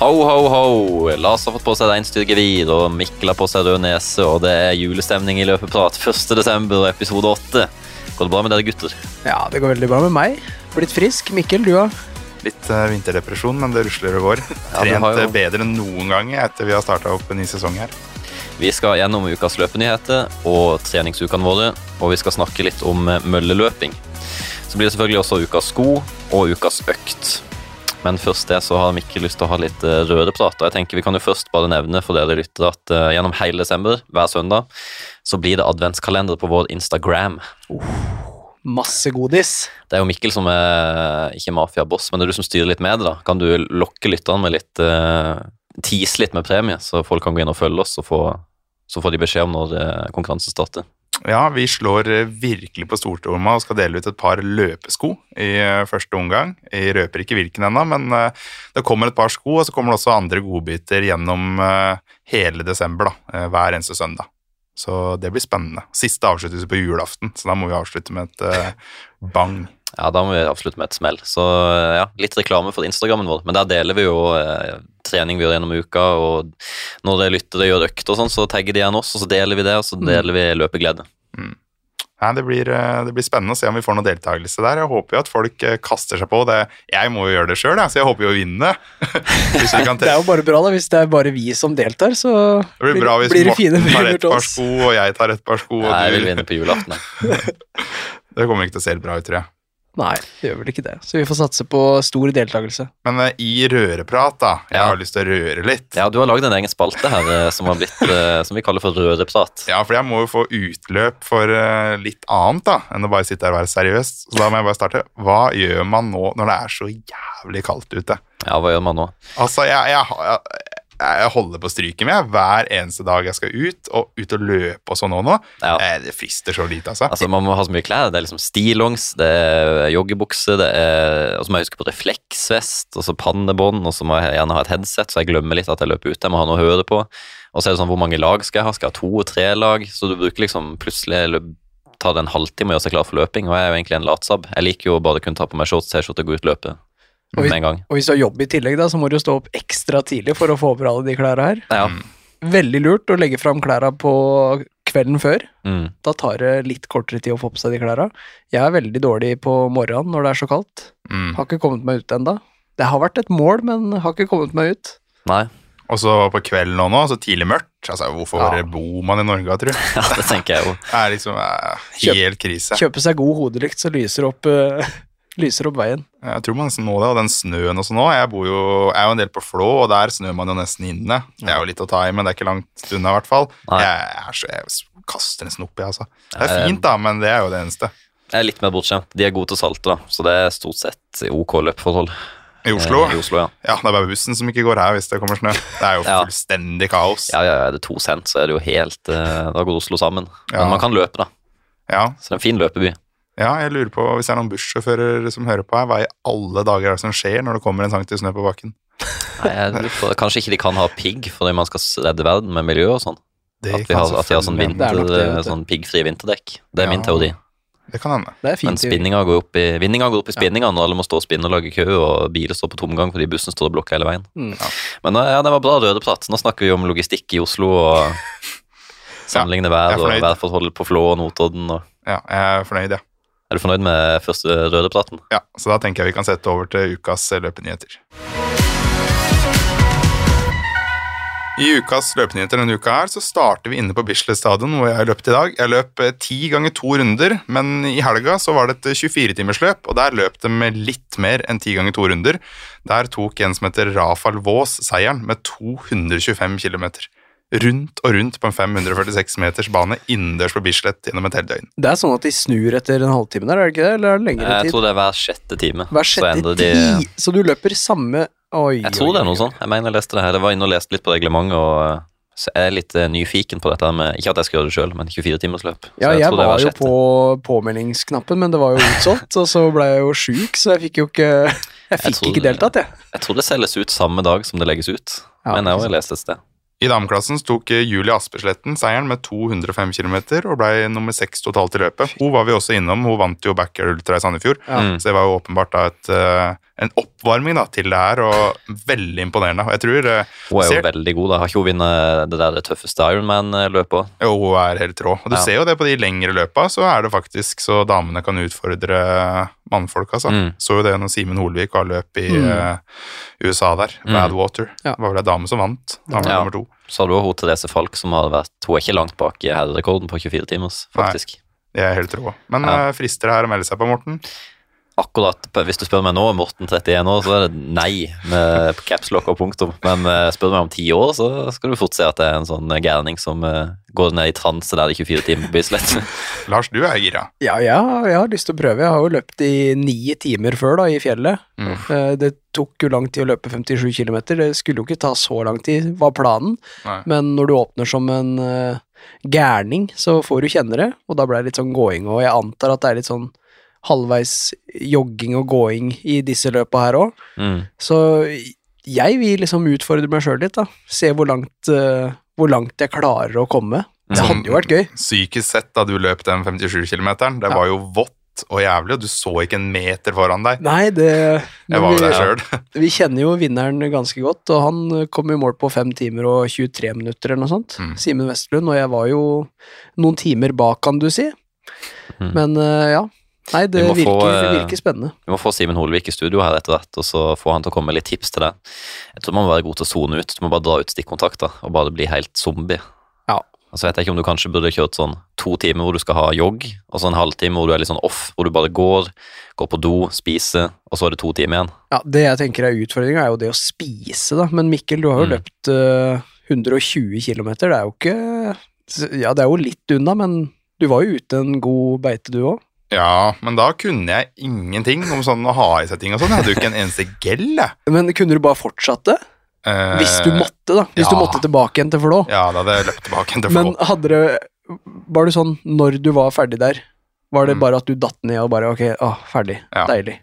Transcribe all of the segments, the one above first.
Ho, ho, ho. Lars har fått på seg reinsdyrgevir, og Mikkel har på seg rød nese, og det er julestemning i Løpeprat 1. desember, episode 8. Går det bra med dere gutter? Ja, det går veldig bra med meg. Blitt frisk. Mikkel, du òg? Litt uh, vinterdepresjon, men det rusler og går. Trent ja, jo- eh, bedre enn noen gang etter vi har starta opp en ny sesong her. Vi skal gjennom ukas løpenyheter og treningsukene våre, og vi skal snakke litt om eh, mølleløping. Så blir det selvfølgelig også ukas sko og ukas økt. Men først det så har Mikkel lyst til å ha litt eh, røreprat. Og jeg tenker vi kan jo først bare nevne for dere lyttere at uh, gjennom hele desember, hver søndag, så blir det adventskalender på vår Instagram. Masse godis. Det er jo Mikkel som er ikke mafiaboss, men det er du som styrer litt med det. da. Kan du lokke lytterne med litt uh, Tease litt med premie, så folk kan gå inn og følge oss, og få, så får de beskjed om når eh, konkurransen starter. Ja, vi slår eh, virkelig på stortromma og skal dele ut et par løpesko i eh, første omgang. Jeg røper ikke hvilken ennå, men eh, det kommer et par sko, og så kommer det også andre godbiter gjennom hele desember, da, hver eneste søndag. Så det blir spennende. Siste avsluttelse på julaften, så da må vi avslutte med et bang. Ja, da må vi avslutte med et smell. Så eh, ja, litt reklame for Instagrammen vår. Men der deler vi jo eh, trening vi gjør gjennom uka, og når det og gjør økter og sånn, så tagger de igjen oss, og så deler vi det, og så deler vi løpeglede. Nei, det, blir, eh, det blir spennende å se om vi får noe deltakelse der. Jeg håper jo at folk eh, kaster seg på det. Jeg må jo gjøre det sjøl, så jeg håper jo å vinne. Hvis kan Det er jo bare bra, da. Hvis det er bare vi som deltar, så Det blir bra hvis blir det fine Morten tar premier et til par sko, og jeg tar et par sko. Og Nei, jeg vil vinne på julaften. Det kommer ikke til å se helt bra ut, tror jeg. Nei, det gjør vel ikke det. Så vi får satse på stor deltakelse. Men uh, i røreprat, da. Jeg Ja. har lyst til å røre litt. Ja, du har lagd en egen spalte her uh, som, har blitt, uh, som vi kaller for røreprat. Ja, for jeg må jo få utløp for litt annet da, enn å bare sitte her og være seriøs. Så da må jeg bare starte. Hva gjør man nå når det er så jævlig kaldt ute? Ja, hva gjør man nå? Altså, jeg, jeg, har- jeg, jeg holder på stryket med hver eneste dag jeg skal ut, og ut og løpe og sånn òg nå. Ja. Eh, Det frister så lite, altså. Altså, Man må ha så mye klær. Det er liksom stillongs, det er joggebukse, det er Og så må jeg huske på refleksvest, og så pannebånd, og så må jeg gjerne ha et headset, så jeg glemmer litt at jeg løper ut. Jeg må ha noe å høre på. Og så er det sånn, hvor mange lag skal jeg ha? Skal jeg ha to og tre lag? Så du bruker liksom plutselig tar det en halvtime å gjøre seg klar for løping, og jeg er jo egentlig en latsabb. Jeg liker jo bare å kunne ta på meg shorts, T-skjorte og gå ut og løpe Og hvis, med en gang. Og hvis du har jobb i tillegg, da, så må du stå opp ekstra tidlig for å få over alle de klærne her. Ja. Veldig lurt å legge fram klærne på kvelden før. Mm. Da tar det litt kortere tid å få på seg de klærne. Jeg er veldig dårlig på morgenen når det er så kaldt. Mm. Har ikke kommet meg ut ennå. Det har vært et mål, men har ikke kommet meg ut. Nei, Og så på kvelden og nå, så tidlig mørkt. Altså, hvorfor Ja. bor man i Norge, tror du? ja, det tenker jeg jo. Det er liksom eh, Kjøp- helt krise. Kjøpe seg god hodelykt, så lyser opp, uh, lyser opp veien. Jeg tror man nesten må det, og den snøen og sånn nå. Jeg bor jo, jeg er jo en del på Flå, og der snør man jo nesten inne. Det er jo litt å ta i, men det er ikke langt unna, i hvert fall. Jeg, så, jeg kaster nesten oppi, altså. Det er Eh, fint, da, men det er jo det eneste. Jeg er litt mer bortskjemt. De er gode til å salte, da, så det er stort sett ok løpforhold. I Oslo? Eh, I Oslo, ja. Ja, det er bare bussen som ikke går her hvis det kommer snø. Det er jo Ja. fullstendig kaos. Ja, ja, ja, er det to cent, så er det jo helt eh, Da går Oslo sammen. Men man kan løpe, da. Ja, Så det er en fin løpeby. Ja, jeg lurer på, hvis det er noen bussjåfører som hører på her, hva i alle dager er det som skjer når det kommer en centimeter snø på bakken? Nei, jeg lurer på, kanskje ikke de kan ha pigg fordi man skal redde verden med miljø og sånn. Det At, vi har- at de har sånn, er vinter, det, sånn piggfrie vinterdekk. Det er min teori. Det kan hende. Det er fint. Men spinninga går opp i, vinninga går opp i spinninga når alle må stå og spinne og lage kø, og biler står på tomgang fordi bussen står og blokker hele veien. Mm. Ja. Men eh, ja, det var bra rødeprat. Nå snakker vi om logistikk i Oslo og sammenligne vær og værforhold på Flå og Notodden. Og... Ja, jeg er fornøyd, ja. Er du fornøyd med første røde praten? ja. Så da tenker jeg vi kan sette over til ukas løpenyheter. I ukas løpenyheter denne uka her, så starter vi inne på Bislett stadion, hvor jeg løpt i dag. Jeg løp eh, ti ganger to runder, men i helga så var det et 24-timersløp, og der løp det med litt mer enn ti ganger to runder. Der tok en som heter Rafael Vaas seieren med 225 km. Rundt og rundt på en 546 meters bane innendørs på Bislett gjennom et helt døgn. Det er sånn at de snur etter en halvtime der, er det ikke det? Eller er det lengre tid? Jeg tror det er hver sjette time. Hver sjette så, de! Så du løper samme Oi, Jeg tror det er noe sånt. Jeg mener jeg leste det her. Jeg var inne og leste litt på reglementet, og eh, så jeg er litt eh, nyfiken på dette med Ikke at jeg skal gjøre det sjøl, men 24-timersløp. Ja, jeg, jeg det er var jo sjette. på påmeldingsknappen, men det var jo utsolgt, og så ble jeg jo sjuk, så jeg fikk jo ikke Jeg fikk tror ikke deltatt, jeg. Jeg tror det selges ut samme dag som det legges ut. Ja, men jeg har lest et sted. I dameklassen tok eh, Julie Aspesletten seieren med 205 km og ble nummer seks totalt i løpet. Hun var vi også innom, hun vant jo Backer Ultra i Sandefjord. Ja. Mm. Så det var jo åpenbart da et, eh, en oppvarming da, til det her, og veldig imponerende. Jeg tror eh, Hun er jo ser- veldig god. da. Har ikke hun vunnet det der det tøffeste Ironman-løpet? jo, hun er helt rå. Og du Ja. ser jo det på de lengre løpa, så er det faktisk så damene kan utfordre mannfolk, altså. Mm. Så jo det når Simen Holvik var løp i Mm. uh, USA der, Mm. Badwater. Ja. Det var vel ei dame som vant. Dame Ja. nummer to. Så har du hun Therese Falk, som har vært Hun er ikke langt bak i herrerekorden på 24 timers, faktisk. Nei. Det er helt rå. Men Ja. eh, frister det her å melde seg på, Morten? Akkurat, Hvis du spør meg nå, Morten 31 år, så er det nei med capslock og punktum. Men eh, spør du meg om ti år, så skal du fort se at det er en sånn gærning som eh, går ned i transe der det er 24 timer på Bislett. Lars, du er gira. Ja, har- jeg har lyst til å prøve. Jeg har jo løpt i ni timer før da, i fjellet. Mm. Eh, Det tok jo lang tid å løpe 57 km. Det skulle jo ikke ta så lang tid, var planen. Nei. Men når du åpner som en gærning, så får du kjenne det, og da ble det litt sånn gåing. Og jeg antar at det er litt sånn halvveis jogging og gåing i disse løpa her òg. Mm. Så jeg vil liksom utfordre meg sjøl litt, da. Se hvor langt, uh, hvor langt jeg klarer å komme. Det hadde jo vært gøy. Psykisk sett, da du løp den 57 km, det Ja. var jo vått og jævlig, og du så ikke en meter foran deg. Nei, det Jeg var jo der vi, sjøl. vi kjenner jo vinneren ganske godt, og han kom i mål på 5 timer og 23 minutter eller noe sånt. Mm. Simen Westerlund, og jeg var jo noen timer bak, kan du si. Mm. Men eh, ja. Nei, det Vi virker, få, det virker spennende. Vi må få Simen Holvik i studio her etter hvert, og så få han til å komme med litt tips til det. Jeg tror man må være god til å sone ut. Du må bare dra ut stikkontakter og bare bli helt zombie. Ja. Og så vet jeg ikke om du kanskje burde kjørt sånn to timer hvor du skal ha jogg, og så en halvtime hvor du er litt sånn off, hvor du bare går, går på do, spiser, og så er det to timer igjen. Ja, Det jeg tenker er utfordringa, er jo det å spise, da. Men Mikkel, du har jo Mm. løpt uh, 120 km. Det er jo ikke Ja, det er jo litt unna, men du var jo ute en god beite, du òg. Ja, men da kunne jeg ingenting om sånn å ha i seg ting og sånn. Jeg hadde jo ikke en eneste gel, jeg. Men kunne du bare fortsatt det? Eh, Hvis du måtte, da. Hvis du måtte tilbake igjen til Flå. Ja, da hadde jeg løpt tilbake igjen til Men Flå. hadde det Var det sånn når du var ferdig der? Var det Mm. bare at du datt ned og bare ok, å, ferdig, Ja. deilig.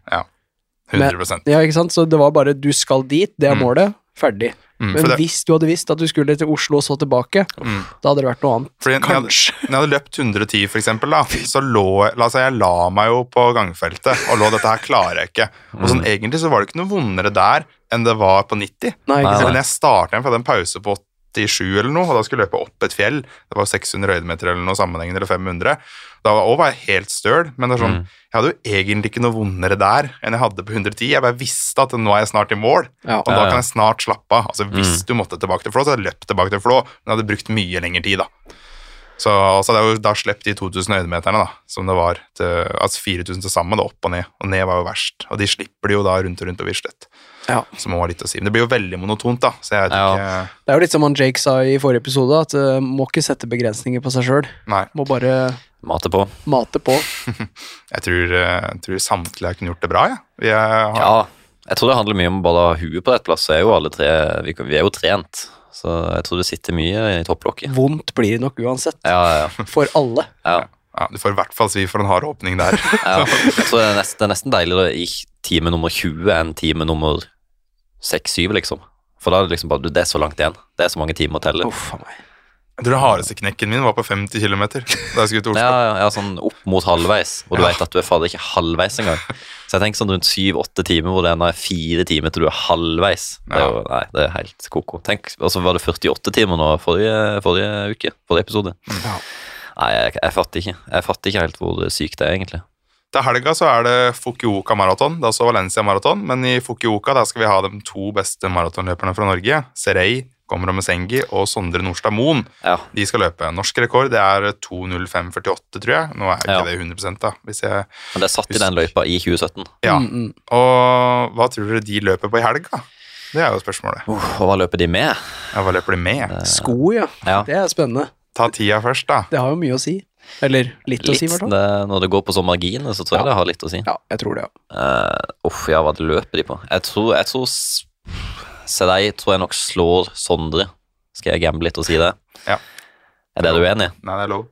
100% Ja, ikke sant? Så det var bare du skal dit, det er Mm. målet, ferdig. Mm, Men det, hvis du hadde visst at du skulle til Oslo og så tilbake, mm. da hadde det vært noe annet. Fordi når jeg Kanskje. Når jeg hadde løpt 110, for eksempel, da, så lå la, oss si, jeg la meg jo på gangfeltet og lå dette her klarer jeg ikke. Og sånn, Egentlig så var det ikke noe vondere der enn det var på 90. Nei, ikke sant? når jeg startet igjen, for jeg hadde en pause på 87 eller noe, og da skulle jeg løpe opp et fjell, det var 600 høydemeter eller noe sammenhengende, eller 500, da var, var jeg helt støl, men det er sånn, Mm. jeg hadde jo egentlig ikke noe vondere der enn jeg hadde på 110. Jeg bare visste at nå er jeg snart i mål, Ja. og da kan jeg snart slappe av. Altså Hvis Mm. du måtte tilbake til Flå, så hadde jeg løpt tilbake til Flå, men jeg hadde brukt mye lengre tid, da. Så altså, det er jo da slept de 2000 øyemeterne, da, som det var. Til, altså 4000 til sammen, da, opp og ned. Og ned var jo verst. Og de slipper de jo da rundt og rundt på Bislett. Ja. Som må ha litt å si. Men det blir jo veldig monotont, da. Så jeg vet Ja. ikke Det er jo litt som han Jake sa i forrige episode, at uh, må ikke sette begrensninger på seg sjøl. Må bare Mate på. mate på. Jeg tror, eh, jeg tror samtlige kunne gjort det bra, jeg. Vi er- har, Ja, jeg tror det handler mye om å bare ha huet på rett plass. Så er jo alle tre Vi, vi er jo trent, så jeg tror det sitter mye i topplokket. Vondt blir det nok uansett. Ja, ja, For alle. ja. ja, Du får i hvert fall svi for en hard åpning der. ja. så det er, nesten, det er nesten deiligere i time nummer 20 enn time nummer 6-7, liksom. For da er det liksom bare Det er så langt igjen. Det er så mange timer å telle. Uff meg. Jeg tror det hardeste knekken min var på 50 km da jeg skulle til Oslo. Ja, ja, ja, sånn opp mot halvveis, og du Ja. vet at du er fader ikke halvveis engang. Så jeg tenker sånn rundt syv-åtte timer, hvor det ennå er fire timer til du er halvveis. Det er jo, nei, det er helt koko. Tenk, Og så var det 48 timer nå forrige, forrige uke, forrige episode. Ja. Nei, jeg, jeg fatter ikke. Jeg fatter ikke helt hvor sykt det er, egentlig. Til helga så er det Fukuoka maraton, det er også Valencia maraton, men i Fukuoka der skal vi ha de to beste maratonløperne fra Norge. Serei Komra Omesengi og Sondre Nordstad Moen. Ja. De skal løpe. Norsk rekord det er 2.05,48, tror jeg. Nå er ikke Ja. det 100 da. Hvis jeg, Men det er satt i den løypa i 2017. ja. Mm, mm. Og hva tror dere de løper på i helga? Det er jo spørsmålet. Uh, og hva løper de med? Ja, hva løper de med? Sko, ja. Ja. Det er spennende. Ta tida først, da. Det har jo mye å si. Eller litt, å si, i hvert fall. når det går på sånn marginer, så tror jeg det har litt å si. Ja, jeg tror det, ja. Uh, Uff, ja, hva løper de på? Jeg tror, jeg tror s- Se deg, tror jeg nok slår Sondre. Skal jeg gamble litt og si det? Ja. Er det du enig i? Nei, det er lov.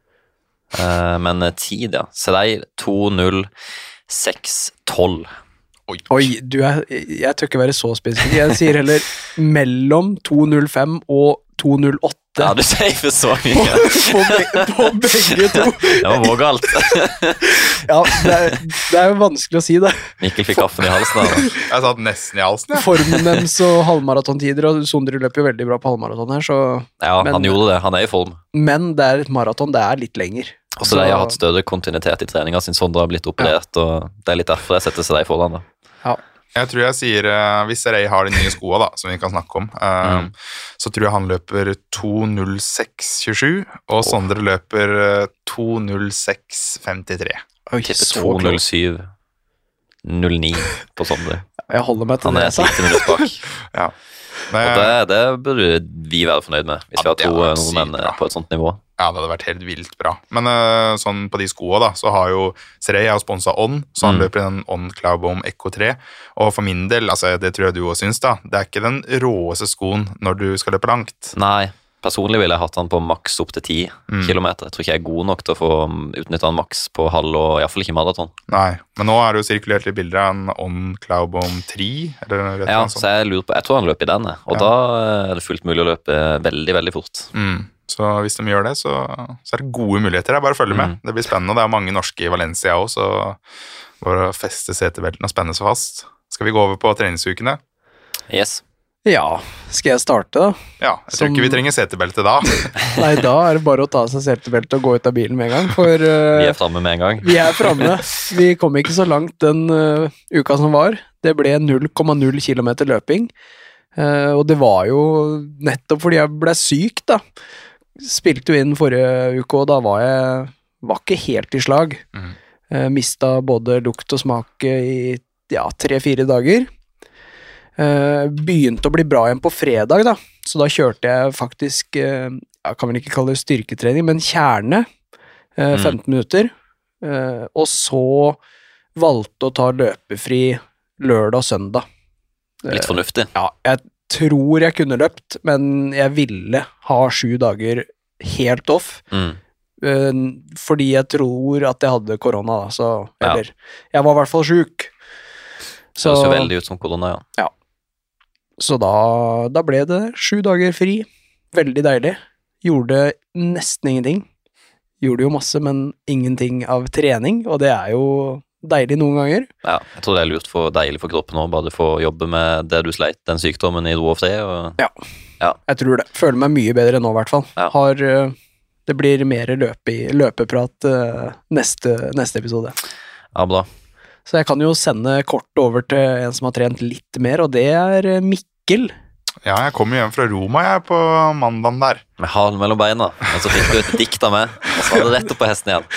Uh, men eh, tid, ja. Se deg 2-0-6-12. Oi. Oi, du er Jeg tør ikke være så spesifikk. Jeg sier heller mellom 2.05 og 2.08 Ja, du safer så mye. på, be på begge to. Det var vågalt. Ja, det er, det er jo vanskelig å si, det. Mikkel fikk kaffen i halsen. Da. Jeg satt nesten i halsen, Ja. Formen deres og halvmaratontider, og Sondre løper jo veldig bra på halvmaraton her, så Ja, Men- han gjorde det. Han er i form. Men det er et maraton, det er litt lenger. Også så de har hatt større kontinuitet i treninga siden Sondre har blitt operert, og det er litt derfor jeg setter seg deg foran. da. Jeg tror jeg sier, eh, Hvis Ray har de nye skoa, da, som vi kan snakke om, eh, Mm. så tror jeg han løper 2.06,27, og Sondre løper eh, 2.06,53. Oi, Tipper så close. 2.07,09 på Sondre. Jeg holder meg til Han er jeg minutter et bak. Ja. Og det, det burde vi være fornøyd med, hvis Ja, vi har to nordmenn på et sånt nivå. Ja, det hadde vært helt vilt bra. Men eh, sånn på de skoa, da, så har jo Srey har sponsa On, så han Mm. løper i den On Cloudbom Echo 3. Og for min del, altså, det tror jeg du òg syns, da, det er ikke den råeste skoen når du skal løpe langt. Nei, personlig ville jeg hatt han på maks opp til 10 Mm. kilometer. Jeg tror ikke jeg er god nok til å få utnytta den maks på halv, og iallfall ikke maraton. Nei, men nå er det jo sirkulert litt bilder av en On Cloudbom 3. Eller Ja, så jeg lurer på Jeg tror han løper i den, og Ja. da eh, er det fullt mulig å løpe veldig, veldig fort. Mm. Så hvis de gjør det, så, så er det gode muligheter. Det er bare å følge med. Mm. Det blir spennende. Det er mange norske i Valencia òg, så bare å feste setebeltene og spenne seg fast. Skal vi gå over på treningsukene? Yes. Ja, skal jeg starte, da? Ja, jeg tror Som- ikke vi trenger setebelte da. Nei, da er det bare å ta av seg setebeltet og gå ut av bilen med en gang, for uh, Vi er framme med en gang. vi er framme. Vi kom ikke så langt den uh, uka som var. Det ble 0,0 km løping. Uh, og det var jo nettopp fordi jeg ble syk, da. Spilte jo inn forrige uke, og da var jeg var ikke helt i slag. Mm. Eh, mista både lukt og smak i ja, tre-fire dager. Eh, begynte å bli bra igjen på fredag, da. Så da kjørte jeg faktisk eh, Jeg kan vel ikke kalle det styrketrening, men kjerne. Eh, Mm. 15 minutter. Eh, og så valgte å ta løpefri lørdag og søndag. Litt fornuftig. Ja, jeg tror jeg kunne løpt, men jeg ville ha sju dager helt off. Mm. eh, fordi jeg tror at jeg hadde korona, da, så Ja. Jeg var i hvert fall sjuk. Så det ser veldig ut som korona, ja. Så da, da ble det sju dager fri. Veldig deilig. Gjorde nesten ingenting. Gjorde jo masse, men ingenting av trening, og det er jo deilig noen ganger. ja. Jeg tror det er lurt for deilig for kroppen òg, bare få jobbe med det du sleit, den sykdommen, i ro og fred. Og Jeg tror det. Føler meg mye bedre nå, i hvert fall. Ja. Har eh, Det blir mer løpe løpeprat eh, neste, neste episode. ja, bra. Så jeg kan jo sende kort over til en som har trent litt mer, og det er eh, Mikkel. Ja, jeg kom jo hjem fra Roma jeg på mandagen der. Med halen mellom beina. Og så fikk du et dikt av meg, og så var det rett opp på hesten igjen.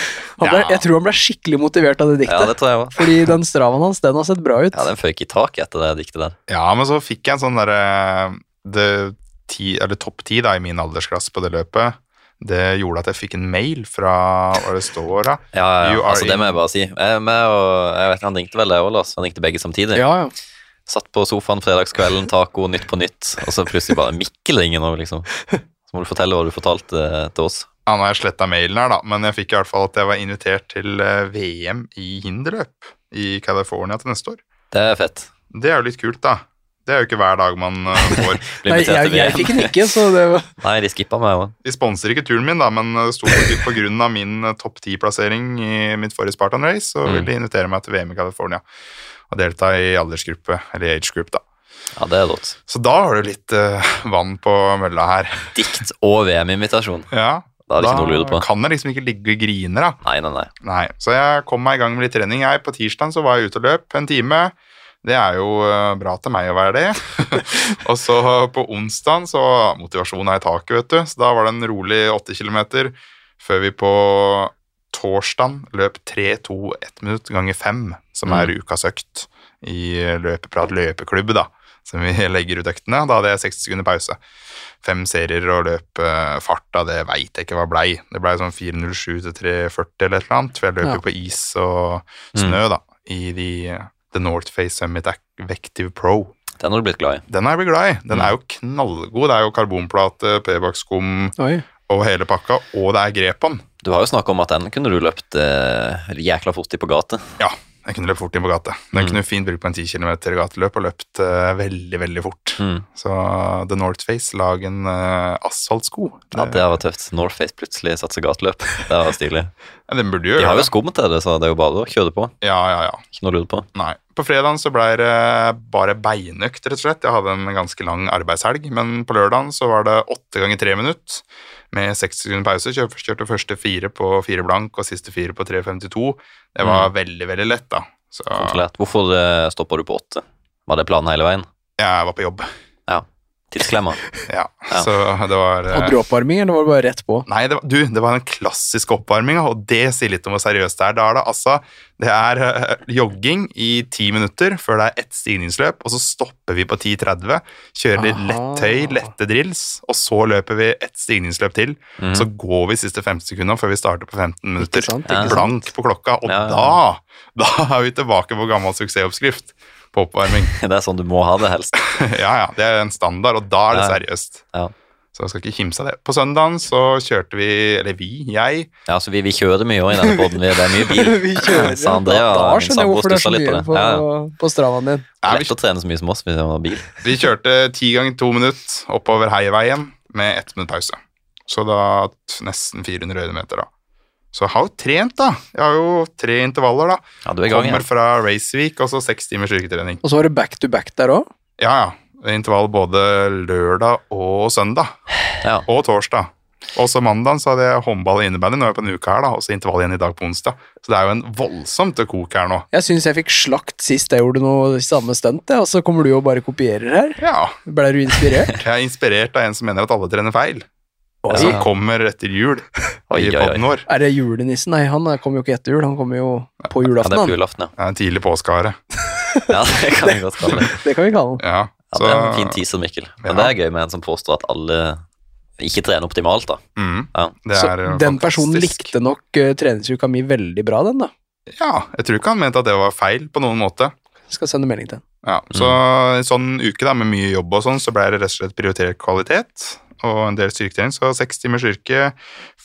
Ble, Jeg tror han ble skikkelig motivert av det diktet. Ja, det tror jeg også. Fordi den stravaen hans, den har sett bra ut. Ja, den føyk i taket etter det diktet der. Ja, men så fikk jeg en sånn derre det eller Topp ti da, i min aldersklasse på det løpet. Det gjorde at jeg fikk en mail fra Hva det står da? Ja, ja, ja, altså det må jeg bare si. Jeg, med, og, jeg vet Han ringte vel deg òg, Lars? Han ringte begge samtidig. Ja, ja. Satt på sofaen fredagskvelden, taco, Nytt på Nytt, og så plutselig bare Mikkel ringer nå, liksom. Så må du fortelle hva du fortalte eh, til oss. Ja, nå har jeg sletta mailen her, da, men jeg fikk i hvert fall at jeg var invitert til eh, VM i hinderløp i California til neste år. Det er fett. Det er jo litt kult, da. Det er jo ikke hver dag man eh, får. Nei, invitert jeg, jeg fikk den ikke, så det var Nei, de skippa meg òg. De sponser ikke turen min, da, men det sto på, på grunn av min topp ti-plassering i mitt forrige Spartan Race, så Mm. ville de invitere meg til VM i California og delta i aldersgruppe, eller age group, da. Ja, det er rått. Så da har du litt uh, vann på mølla her. Dikt og VM-invitasjon. Ja, Da å på. kan jeg liksom ikke ligge og grine, da. Nei, nei, nei. Nei, så jeg kom meg i gang med litt trening. Jeg, på tirsdag så var jeg ute og løp en time. Det er jo eh, bra til meg å være det. og så på onsdag så Motivasjonen er i taket, vet du. Så da var det en rolig åtte kilometer Før vi på torsdag løp 3-2 1 minutt ganger 5, som er ukas økt i løpeprat løpeklubb, da. Som vi legger ut øktene. Da hadde jeg 60 sekunder pause. Fem serier og løp eh, farta, det veit jeg ikke hva blei. Det blei sånn 4.07 til 3.40 eller et eller annet. For jeg løper Ja. på is og snø, da, i de, The North Face Summit Active Pro. Den har du blitt glad i. Den har jeg blitt glad i. Den er jo knallgod. Det er jo karbonplate, p-bakskum og hele pakka, og det er grep på den. Du har jo snakka om at den kunne du løpt eh, jækla fort i på gate. Ja, den kunne løpt fort inn på gate. Den Mm. kunne fint brukt på en 10 km gateløp og løpt eh, veldig, veldig fort. Mm. Så The North Face, lag en eh, asfaltsko. Ja, det var tøft. Northface plutselig satser gateløp. Det var stilig. Ja, den burde jo De har jo det. skum til det, så det er jo bare å kjøre på. Ja, ja, ja. Ikke noe å lure på. Nei. På fredagen så ble det bare beinøkt, rett og slett. Jeg hadde en ganske lang arbeidshelg, men på lørdagen så var det åtte ganger tre minutt med seks sekunder pause. Kjørte første fire på fire blank og siste fire på 3.52. Det var veldig, veldig lett, da. Så. Hvorfor eh, stoppa du på åtte? Var det planen hele veien? jeg var på jobb. Tidsklemma? Ja, Ja. så det var Og Hadde du oppvarming, eller var det bare rett på? Nei, det var, du, det var den klassiske oppvarminga, og det sier litt om hvor seriøst det er. Da er det altså Det er eh, jogging i ti minutter før det er ett stigningsløp, og så stopper vi på 10.30, kjører litt lett tøy, lette drills, og så løper vi ett stigningsløp til. Mm. Så går vi siste 50 sekundene før vi starter på 15 minutter. Ikke sant? Ikke sant? Blank på klokka, og Ja, ja. da da er vi tilbake på gammel suksessoppskrift på oppvarming. Det er sånn du må ha det, helst. ja, ja, det er en standard, og da er det Ja. seriøst. Ja. Så jeg skal ikke kimse av det. På søndagen så kjørte vi, eller vi, jeg, Ja, så vi, vi kjører mye òg i denne poden. Det er mye bil. vi kjører. Så André, da, da skjønner jeg hvorfor det er så mye på, Ja, på stravaen din. Ja, vi, Lett å trene så mye som oss hvis man har bil. vi kjørte ti ganger to minutter oppover Heiveien med ett minutt pause. Så da nesten 400 høydemeter, da. Så jeg har jo trent, da. Jeg har jo tre intervaller, da. Ja, du er i gang Kommer ja. fra Raceweek og så seks timers styrketrening. Og så var det back to back der òg. Ja, ja. Intervall både lørdag og søndag. Ja. Og torsdag. Og så mandag så hadde jeg håndball i innebandy, nå er jeg på en uke her, da, og så intervall igjen i dag på onsdag. Så det er jo en voldsomt kok her nå. Jeg syns jeg fikk slakt sist jeg gjorde noe samme stunt, og så kommer du og bare kopierer her. Ja. Ble du inspirert? Jeg er inspirert av en som mener at alle trener feil. Og Som kommer etter jul Oi, i oi, oi. vår. Er det julenissen? Nei, han kommer jo ikke etter jul, han kommer jo på Ja, det er på julaften, ja. ja en tidlig påskehare. ja. Det kan vi godt kalle det. Det kan vi kalle han. Ja, Ja, det er en fin teaser, Mikkel. Men Ja. det er gøy med en som påstår at alle ikke trener optimalt, da. Mm, Ja. det Så fantastisk. eh, den personen likte nok uh, treningsuka mi veldig bra, den, da. Ja, jeg tror ikke han mente at det var feil på noen måte. Jeg Skal sende melding til han. Ja, så en sånn uke da, med mye jobb og sånn, så ble det rett og slett prioritert kvalitet og en del styrketrening. Så seks timers styrke,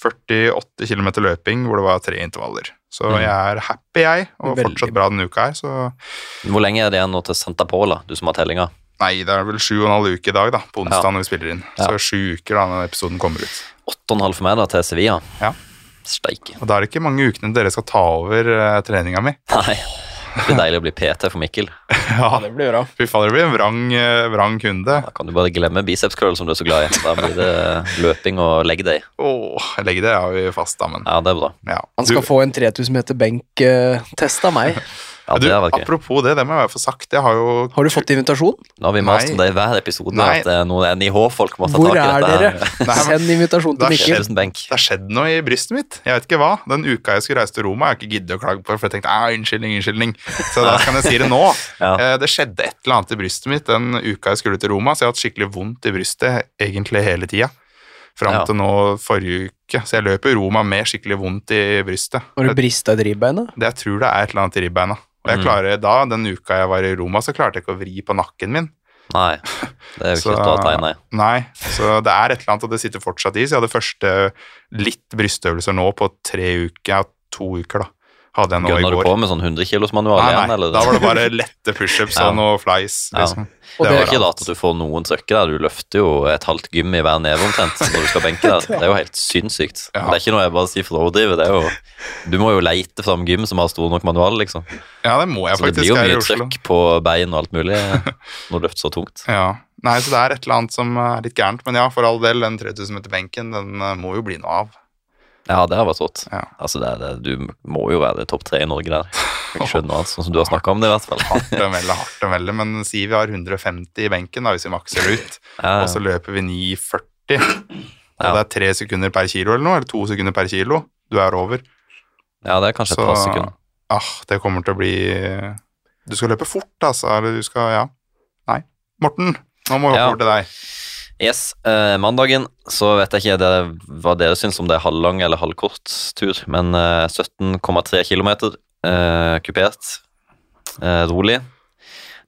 48 km løping hvor det var tre intervaller. Så Mm. jeg er happy, jeg, og Veldig fortsatt bra denne uka her. Så Hvor lenge er det igjen nå til Santa Pola, du som har tellinga? nei, det er vel sju og en halv uke i dag, da, på onsdag Ja. når vi spiller inn. Ja. Så sju uker da når episoden kommer ut. Åtte og en halv for meg da, til Sevilla. Ja. Steik. Og da er det ikke mange ukene dere skal ta over uh, treninga mi. Nei. Det blir deilig å bli PT for Mikkel. Ja, det blir bra. fy faen, det blir en vrang, eh, vrang kunde. Da kan du bare glemme biceps curl, som du er så glad i. Da blir det løping og leg day. Åh, leg day har vi fast, da, men Ja, det er bra. ja. Han skal Du- få en 3000 meter benk-test av meg. Ja, du, det har apropos det, det må jeg få sagt. Jeg har jo Har du fått invitasjon? Nå har vi mast om det i hver episode, Nei. at det er noen NIH-folk må ta Hvor tak i dette. Hvor er dere? Send invitasjon til Mikkel. Det har skjedd noe i brystet mitt. Jeg vet ikke hva. Den uka jeg skulle reise til Roma, jeg har ikke giddet å klage på for jeg tenkte ah, unnskyldning, unnskyldning. Så da kan jeg si det nå. Ja. Eh, Det skjedde et eller annet i brystet mitt den uka jeg skulle til Roma, så jeg har hatt skikkelig vondt i brystet egentlig hele tida. Fram Ja. til nå forrige uke. Så jeg løper Roma med skikkelig vondt i brystet. Har du brista i ribbein, Det jeg tror det er et eller annet i ribbeina. Og jeg Mm. klarer da, den uka jeg var i Roma, så klarte jeg ikke å vri på nakken min. Nei, det er jo ikke Så- et tegn, nei. Nei, så det er et eller annet, og det sitter fortsatt i. Så jeg hadde første litt brystøvelser nå på tre uker, ja, to uker da. Hadde jeg nå i går. Gønner du på med sånn 100 kilos manual Nei, igjen, nei, eller? da var det bare lette pushups Ja. og noe flies, Ja. liksom. Og Det er ikke rart at du får noen trøkker der. Du løfter jo et halvt gym i hver neve omtrent når du skal benke der. Det er jo helt sinnssykt. Ja. Det er ikke noe jeg bare sier for å overdrive. Det er jo, du må jo leite fram gym som har stor nok manual, liksom. Ja, det må jeg Så det blir jo mye trøkk på bein og alt mulig når du løfter så tungt. Ja. Nei, så det er et eller annet som er litt gærent, men ja, for all del, den 3000 meter benken, den eh, må jo bli noe av. Ja, det har vært rått. Ja. Altså, det det, du må jo være topp tre i Norge der. Jeg skjønner skjønne noe sånn som du har snakka om det, i hvert fall. Hardt å melde, hardt å melde, men si vi har 150 i benken, da, hvis vi makser ut, Ja, og så løper vi 9,40, og Ja. det er tre sekunder per kilo eller noe, eller to sekunder per kilo, du er over. ja, det er kanskje et par sekunder. Ah, det kommer til å bli Du skal løpe fort, altså. Eller du skal Ja. Nei. Morten, nå må vi hoppe over til deg. Yes, eh, mandagen så vet jeg ikke det, hva dere syns om det er halvlang eller halvkort tur, men eh, 17,3 km eh, kupert, eh, rolig.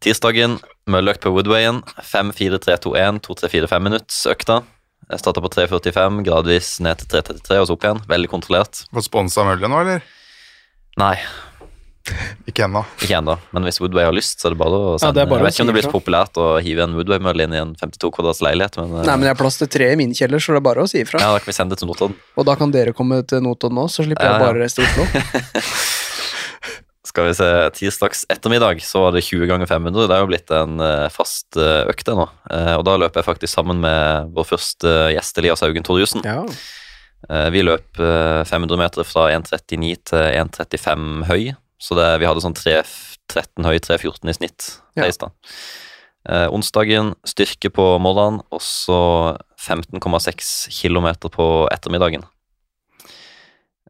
Tirsdagen mølleøkt på Woodwayen, 5-4-3-2-1, 2-3-4-5 minutts økta. Jeg starta på 3.45, gradvis ned til 3.33 og så opp igjen. Veldig kontrollert. Fått sponsa møllet nå, eller? Nei, Ikke ennå. Ikke ennå, men hvis Woodway har lyst, så er det bare å sende. det er bare jeg vet ikke om det blir så populært å hive en Woodway-mølle inn i en 52 kvadrats leilighet, men eh, Nei, men jeg har plass til tre i min kjeller, så det er bare å si ifra. ja, da kan vi sende det til Notodden. Og da kan dere komme til Notodden nå, så slipper Ja, jeg bare bare reise til Oslo. Skal vi se, tirsdags ettermiddag så var det 20 ganger 500. Det er jo blitt en eh, fast eh, økt ennå. nå. Eh, og da løper jeg faktisk sammen med vår første gjest Elias Haugen Torjussen. Ja. Eh, vi løp eh, 500 meter fra 1,39 til 1,35 høy. Så det, vi hadde sånn 13 høy, 3,14 i snitt. Ja. Eh, onsdagen styrke på morgenen, og så 15,6 km på ettermiddagen.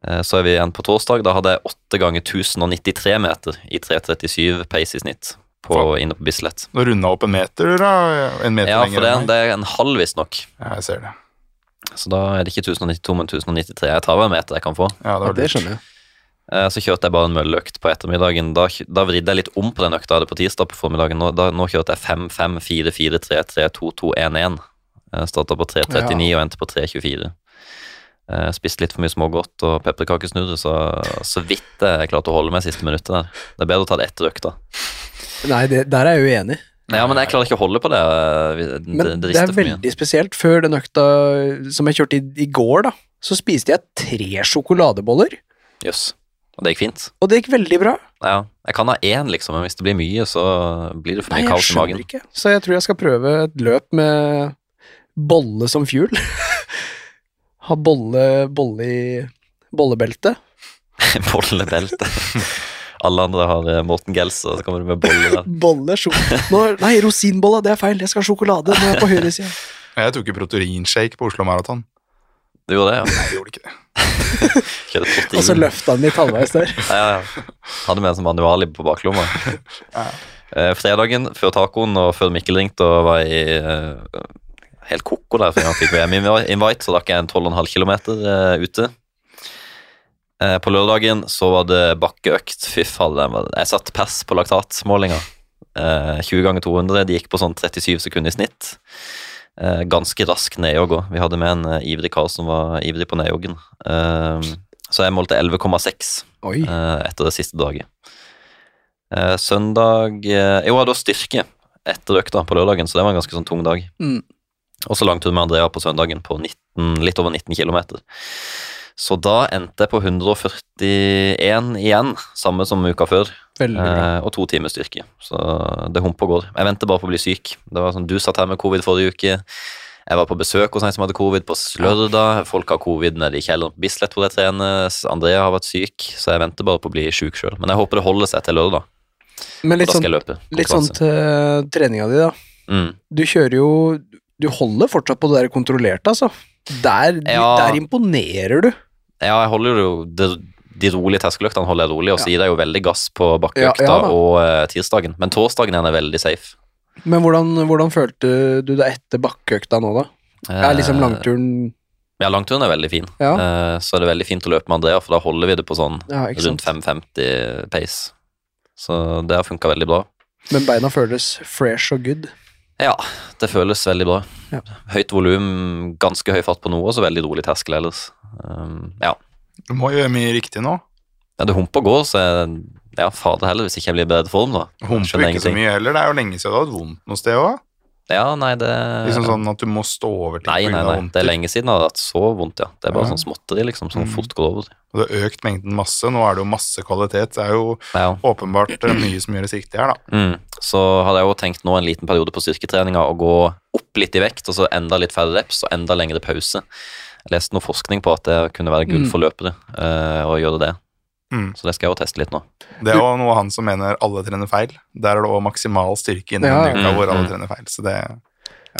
Eh, Så er vi igjen på torsdag. Da hadde jeg 8 ganger 1093 meter i 3.37 pace i snitt på, inne på Bislett. Nå runda opp en meter, da. En meter Ja, for det, det er en halv, visstnok. Ja, jeg ser det. Så da er det ikke 1092, men 1093. Jeg tar hver meter jeg kan få. Ja, det ja, det skjønner jeg. Eh, Så kjørte jeg bare en mølleøkt på ettermiddagen. Da, da vridde jeg litt om på den økta jeg hadde på tirsdag på formiddagen. Nå, da, nå kjørte jeg 5, 5, 4, 4, 3, 3, 2, 2, 1, 1. Starta på 3.39 og endte på 3.24. Eh, Spiste litt for mye smågodt og pepperkakesnurrer, så så vidt jeg klarte å holde meg siste minuttet der. Det er bedre å ta det etter økta. Nei, det, der er jeg uenig. Ja, men jeg klarer ikke å holde på det. eh, Det, Men det, er veldig spesielt. Før den økta som jeg kjørte i, i går, da, så spiste jeg tre sjokoladeboller, Jøss. Og det gikk fint. og det gikk veldig bra. Ja, jeg kan ha én, liksom, men hvis det blir mye, så blir det for mye Nei, kaos i magen. ikke. Så jeg tror jeg skal prøve et løp med bolle som fuel. ha bolle, bolle i bollebeltet. Bollebelte. Alle andre har eh, Morten Gelser, og så kommer du med bolle der. Bolle, sjok... Nei, rosinbolla, det er feil. Jeg skal ha sjokolade. Nå er jeg på høyresida. Jeg tok jo proteinshake på Oslo Maraton. Du gjorde det, ja? Nei, jeg gjorde ikke det. Og så løfta han litt halvveis der. Ja, ja, ja. Hadde med en sånn manual på baklomma. Ja. Eh, fredagen før tacoen og før Mikkel ringte og var i eh, helt koko der, for han fikk VM-invite, så rakk jeg en 12,5 km eh, ute. Eh, på lørdagen så var det bakkeøkt. Fy faen, jeg satt pers på laktatmålinga. Eh, 20 ganger 200, de gikk på sånn 37 sekunder i snitt. Eh, ganske rask nedjogg òg. Vi hadde med en eh, ivrig kar som var ivrig på nedjoggen. Eh, så jeg målte 11,6 eh, etter det siste dagen. Eh, søndag Jo, var styrke etter økta på lørdagen, så det var en ganske sånn tung dag. Mm. Og så langtur med Andrea på søndagen på 19, litt over 19 km. Så da endte jeg på 141 igjen, samme som uka før. Eh, og to timer styrke. Så det humper og går. Jeg venter bare på å bli syk. Det var sånn, Du satt her med covid forrige uke. Jeg var på besøk hos en som hadde covid på lørdag. Folk har covid nede i kjelleren på Bislett hvor jeg trener. Andrea har vært syk, så jeg venter bare på å bli syk sjøl. Men jeg håper det holder seg til lørdag. Men litt sånn, litt sånn til treninga di, da. Mm. Du kjører jo Du holder fortsatt på det der kontrollerte, altså. Der, Ja. der imponerer du. Ja, jeg holder jo de, de rolige terskeløktene holder jeg rolig, og så gir jeg jo veldig gass på bakkeøkta Ja, ja og eh, tirsdagen. Men torsdagen er veldig safe. Men hvordan, hvordan følte du det etter bakkeøkta nå, da? Er liksom Eh, langturen Ja, langturen er veldig fin. Ja. Eh, så er det veldig fint å løpe med Andrea, for da holder vi det på sånn Ja, rundt 5,50 pace. Så det har funka veldig bra. Men beina føles fresh og good. Ja, det føles veldig bra. Ja. Høyt volum, ganske høy fart på noe, og så veldig rolig terskel ellers. Um, ja. Du må gjøre mye riktig nå. ja, det humper og går, så jeg, ja, fader heller hvis ikke jeg blir i bedre form, da. Humper ikke så mye heller. Det er jo lenge siden du har hatt vondt noe sted òg. Ja, nei, det Liksom sånn at du må stå over til nei, nei, nei. Det er lenge siden jeg har hatt så vondt, ja. Det er bare Ja. sånn småtteri, liksom, som Mm. fort går over. Og du har økt mengden masse. Nå er det jo masse kvalitet. Det er jo Ja. åpenbart eh, mye som gjøres riktig her, da. Mm. Så hadde jeg jo tenkt nå en liten periode på styrketreninga å gå opp litt i vekt, og så enda litt færre reps og enda lengre pause. Jeg leste noe forskning på at det kunne være gull Mm. for løpere eh, å gjøre det. Mm. Så det skal jeg jo teste litt nå. Det er jo noe han som mener alle trener feil. Der er det òg maksimal styrke inni Ja. en uke hvor alle Mm. trener feil. Så det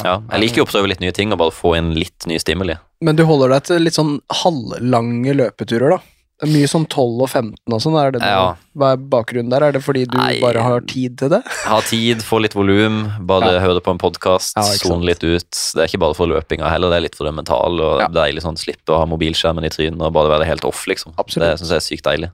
Ja, jeg liker jo å prøve litt nye ting og bare få inn litt nye stimuli. Men du holder deg til litt sånn halvlange løpeturer, da? Mye sånn 12 og 15 og sånn, er det? Ja. Hva er bakgrunnen der? Er det fordi du Nei. bare har tid til det? Ha tid, få litt volum, bare Ja. høre på en podkast, Ja, sone litt ut. Det er ikke bare for løpinga heller, det er litt for det mentale. Og Ja. deilig sånn slippe å ha mobilskjermen i trynet og bare være helt off, liksom. Absolutt. Det syns jeg er sykt deilig.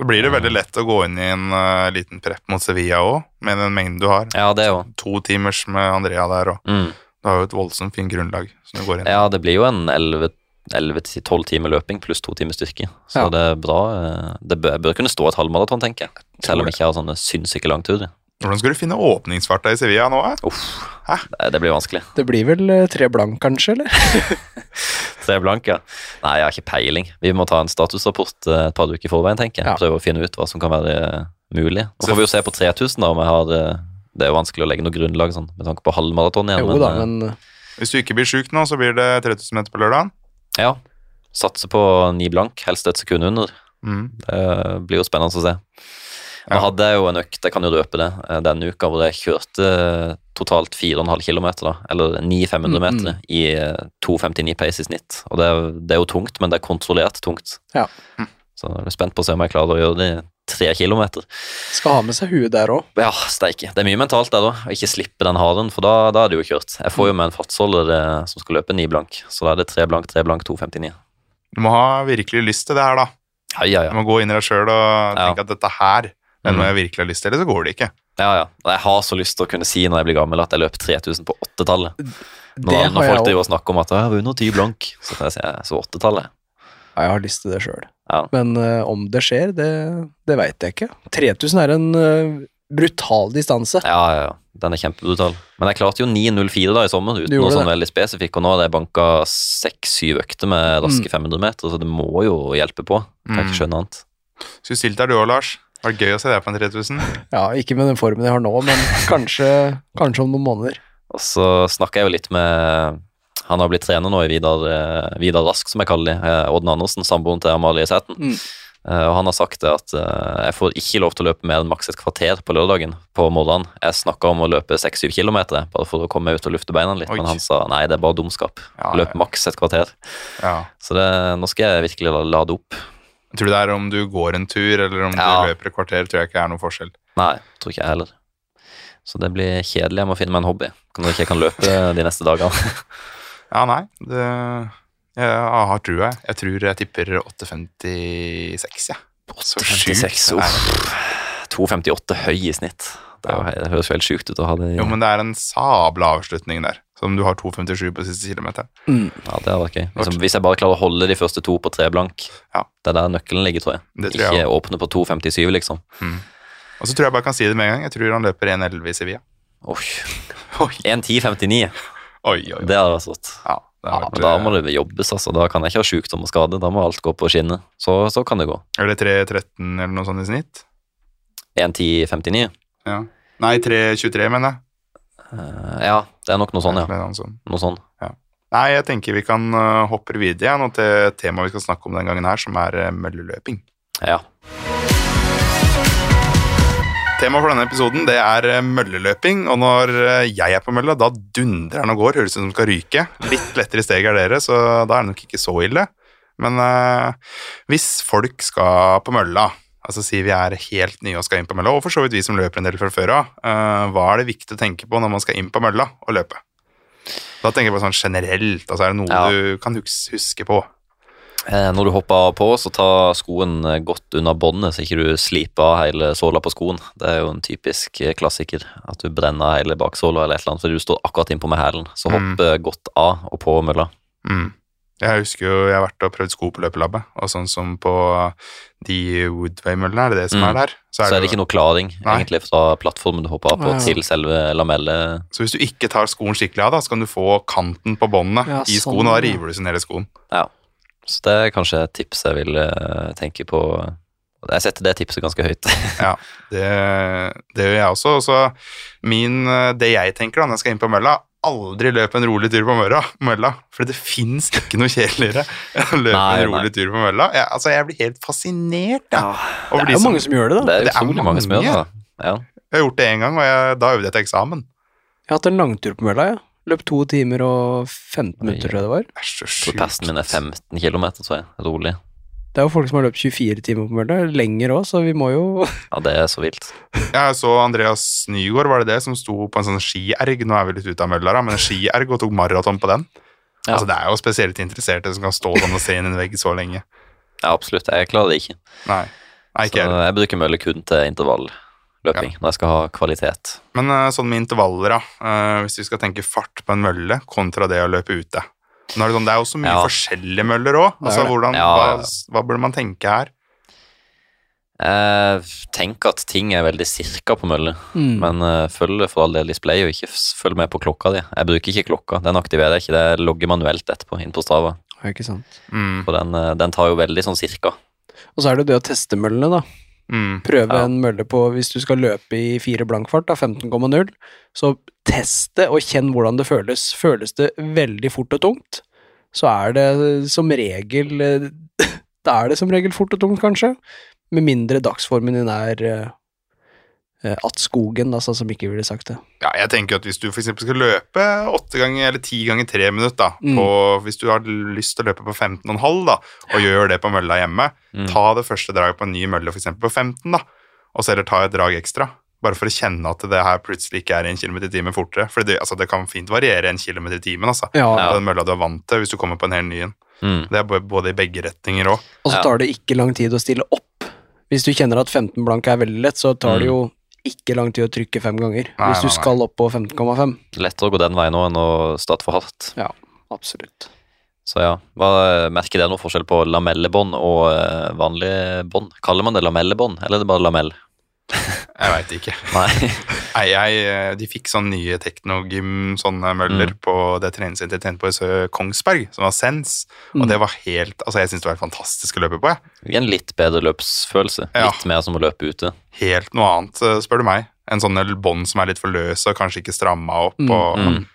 Så blir det veldig lett å gå inn i en uh, liten prep mot Sevilla òg, med den mengden du har. Ja, det òg. To timers med Andrea der, og Mm. du har jo et voldsomt fint grunnlag som du går inn i. Ja, det blir jo en 11 11-12 timer løping pluss to timer styrke. Så Ja. det er bra. eh, Det bør, bør kunne stå et halvmaraton, tenker jeg. Selv om jeg ikke har sånne sinnssyke langturer. Hvordan skal du finne åpningsfarta i Sevilla nå? eh? Uff, Hæ? det, det blir vanskelig. Det blir vel eh, tre blank, kanskje, eller? Tre blank, ja. Nei, jeg har ikke peiling. Vi må ta en statusrapport eh, et par uker i forveien, tenker jeg. Ja. Prøve å finne ut hva som kan være mulig. Nå får vi jo se på 3000, da, om jeg har Det er jo vanskelig å legge noe grunnlag sånn, med tanke på halvmaraton igjen. Jo da, eh, men Hvis du ikke blir sjuk nå, så blir det 3000 meter på lørdag. Ja. Satse på ni blank, helst et sekund under. Mm. Det blir jo spennende å se. Nå Ja. hadde jeg jo en økt, jeg kan jo røpe det, eh, denne uka hvor jeg kjørte eh, totalt 4,5 km, da, eller 9 500 Mm, meter, i eh, 2,59 pace i snitt. Og det, er- det er jo tungt, men det er kontrollert tungt. Ja. Så jeg er spent på å se om jeg klarer å gjøre det tre kilometer. skal ha med seg huet der òg. Ja, steike. Det er mye mentalt der, òg, Å ikke slippe den haren, for da, da er det jo kjørt. Jeg får jo med en fartsholder eh, som skal løpe 9 blank, så da er det 3 blank, 3 blank, 2,59. Du må ha virkelig lyst til det her, da. Ja, ja, ja. Du må gå inn i deg sjøl og tenke at dette her det er noe Mm. jeg virkelig har lyst til, eller så går det ikke. ja, ja. Jeg har så lyst til å kunne si når jeg blir gammel at jeg løper 3000 på åttetallet. Det Når, når folk driver og snakker om at jeg har vunnet 10 blank, så kan jeg si jeg så åttetallet. Ja, jeg har lyst til det sjøl. Ja. Men uh, om det skjer, det, det veit jeg ikke. 3000 er en uh, brutal distanse. Ja, ja, ja. Den er kjempebrutal. Men jeg klarte jo 9.04 da i sommer, uten noe sånn det. veldig spesifikk. Og nå har jeg banka seks-syv økter med raske 500 meter, så det må jo hjelpe på. Kan Mm. ikke skjønne annet. Skulle stilt er du òg, Lars. Det gøy å se deg på en 3000. Ja, ikke med den formen jeg har nå, men kanskje, kanskje om noen måneder. Og så snakka jeg jo litt med Han har blitt trener nå i Vidar, eh, Vidar Rask, som jeg kaller det, eh, Odden Andersen, samboeren til Amalie Sæten. Mm. Eh, Og han har sagt det at jeg får ikke lov til å løpe mer enn maks et kvarter på lørdagen på morgenen. Jeg snakka om å løpe 6-7 km, bare for å komme ut og lufte beina litt, Oi. men han sa nei, det er bare dumskap. Ja, Løp maks et kvarter. Ja. Så det, nå skal jeg virkelig lade opp. Tror du det er om du går en tur, eller om Ja. du løper et kvarter, tror jeg ikke er noen forskjell. Nei, tror ikke jeg heller. Så det blir kjedelig. Jeg må finne meg en hobby. når jeg ikke kan løpe de neste dagene. Ja, nei, det Jeg har trua, jeg. Jeg tror jeg tipper 8,56, jeg. Ja. sjukt 56, det er det. uff. 2,58 høy i snitt. Det, er jo, det høres helt sjukt ut å ha det i Jo, men det er en sabla avslutning der. Som du har 2,57 på siste kilometer. Mm. Ja, det hadde vært gøy. Liksom, hvis jeg bare klarer å holde de første to på tre blank, Ja. det er der nøkkelen ligger, tror jeg. Det tror jeg ikke åpne på 2,57, liksom. Og så tror jeg bare kan si det med en gang. Jeg tror han løper 1,11 i Sevilla. Oi, 1,10,59. Oi, oi. oi. Det hadde vært rått. Ja, Ja, vært, da må det jobbes, altså. Da kan jeg ikke ha sykdom og skade. Da må alt gå på skinner. Så, så kan det gå. Er det 3,13 eller noe sånt i snitt? 1,10,59. Ja. Nei, 3,23, mener jeg. Uh, ja, det er nok noe sånn, ja. Noe sånn. Nei, jeg tenker vi kan uh, hoppe videre igjen nå til temaet tema vi skal snakke om den gangen her, som er mølleløping. Ja. Temaet for denne episoden det er uh, mølleløping, og når uh, jeg er på mølla, da dundrer den og går, høres ut som den skal ryke. Litt lettere steg er dere, så da er det nok ikke så ille. Men eh, hvis folk skal på mølla, altså si vi er helt nye og skal inn på mølla, og for så vidt vi som løper en del fra før av, eh, hva er det viktig å tenke på når man skal inn på mølla og løpe? Da tenker jeg på sånn generelt, altså er det noe Ja. du kan huske på? Eh, Når du hopper på, så ta skoen eh, godt unna båndet, så ikke du sliper av hele såla på skoen. Det er jo en typisk eh, klassiker, at du brenner hele baksåla eller et eller annet, fordi du står akkurat innpå med hælen. Så Mm. hopp mm. godt av og på mølla. Mm. Jeg husker jo jeg har vært og prøvd sko på løpelabbet, og sånn som på de Woodway-møllene, er det det som Mm. er der? Så er det ikke noe klaring Nei. egentlig fra plattformen du hopper av på, Ja. til selve lamellet. Så hvis du ikke tar skoen skikkelig av, da, så kan du få kanten på båndene Ja, i sånn, skoen, og da river du sin hele skoen. Ja. Så det er kanskje et tips jeg vil eh, tenke på. Jeg setter det tipset ganske høyt. Ja, det, det gjør jeg også. Og så min, det jeg tenker da når jeg skal inn på mølla, aldri løp en rolig tur på mølla, mølla for det fins ikke noe kjedeligere enn å løpe Nei, en nei. rolig tur på mølla. Jeg, altså, jeg blir helt fascinert ja. Det er jo som mange som gjør det, da. Det er Det er utrolig mange som gjør det. Ja. Jeg har gjort det én gang, og jeg, da øvde jeg til eksamen. Jeg har hatt en langtur på mølla, jeg. Løp to timer og 15 minutter, tror jeg det var. Det er så sjukt. Passen min er 15 km, så jeg. Rolig. Det er jo folk som har løpt 24 timer på mølla, lenger òg, så vi må jo Ja, det er så vilt. Jeg så Andreas Nygaard, var det det, som sto på en sånn skierg, nå er vi litt ute av mølla, da, men en skierg og tok maraton på den. Ja. Altså, det er jo spesielt interesserte som kan stå sånn og se inn i en vegg så lenge. Ja, absolutt. Jeg klarer det ikke. Nei, Nei ikke Så jeg bruker mølle kun til intervalløping, når jeg skal ha kvalitet. Men eh, sånn med intervaller, da. eh, hvis vi skal tenke fart på en mølle kontra det å løpe ute. Nå er det, sånn, det er jo så mye Ja. forskjellige møller òg. Altså, hvordan, Ja, ja. hva, hva burde man tenke her? Jeg tenker at ting er veldig cirka på mølle, Mm. men uh, følg for all del display, og ikke følg med på klokka di. Jeg bruker ikke klokka, den aktiverer jeg ikke, det logger manuelt etterpå inn på Strava. Ja, ikke sant. Mm. For den, eh, den tar jo veldig sånn cirka. Og så er det jo det å teste møllene, da. Mm. Prøve Ja. en mølle på Hvis du skal løpe i fire blankfart, da, 15,0, så test det og kjenn hvordan det føles. Føles det veldig fort og tungt, så er det som regel eh, Da er det som regel fort og tungt, kanskje. Med mindre dagsformen din er eh, eh, skogen, altså, som ikke ville sagt det. Ja, jeg tenker at hvis du for eksempel skal løpe åtte ganger eller ti ganger tre minutter, da, Mm. på, hvis du har lyst til å løpe på 15,5 da, og gjør det på mølla hjemme, Mm. ta det første draget på en ny mølle, for eksempel på 15, da, og så heller ta et drag ekstra. Bare for å kjenne at det her plutselig ikke er en kilometer i timen fortere. For det, altså, det kan fint variere en kilometer i timen, altså. Ja, Ja. På den mølla du er vant til, hvis du kommer på en hel ny en. Mm. Det er både- både i begge retninger òg. Og så tar det ikke lang tid å stille opp. Hvis du kjenner at 15 blank er veldig lett, så tar det Mm. jo ikke lang tid å trykke fem ganger. Nei, hvis du nei, skal opp på 15,5. Lettere å gå den veien nå enn å starte for hardt. Absolutt. Så ja, hva, merker dere noe forskjell på lamellebånd og eh, vanlige bånd? Kaller man det lamellebånd, eller er det bare lamell? Jeg veit ikke. Nei. Nei, jeg, eh, de fikk sånn nye teknogym, sånne møller, Mm. på det treningssenteret jeg trente på i Sø- Kongsberg, som var Sens. Og Mm. det var helt Altså, jeg syns det var helt fantastisk å løpe på, jeg. En litt bedre løpsfølelse. Ja. Litt mer som å løpe ute. Helt noe annet, eh, spør du meg. En sånn bånd som er litt for løse og kanskje ikke stramma opp. Mm, og mm.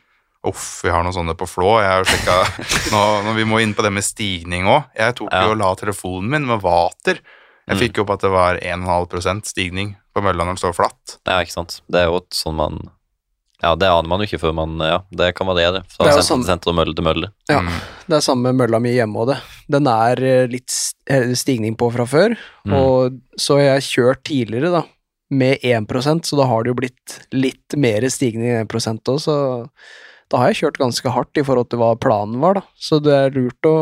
Uff, vi har noen sånne på Flå. Jeg har sjekka nå, når Vi må inn på det med stigning òg. Jeg tok Ja. jo og la telefonen min med vater. Jeg Mm. fikk jo opp at det var 1,5% stigning på mølla når den står flatt. Ja, ikke sant. Det er jo sånn man Ja, det aner man jo ikke før man Ja, det kan være fra Det er jo senter sånn- til senter og mølle til mølle. Ja. Mm. Det er samme mølla mi hjemme og det. Den er eh, litt eh, stigning på fra før, Mm. og så har jeg kjørt tidligere, da, med 1% så da har det jo blitt litt mer stigning enn 1 òg, så da har jeg kjørt ganske hardt i forhold til hva planen var, da. Så det er lurt å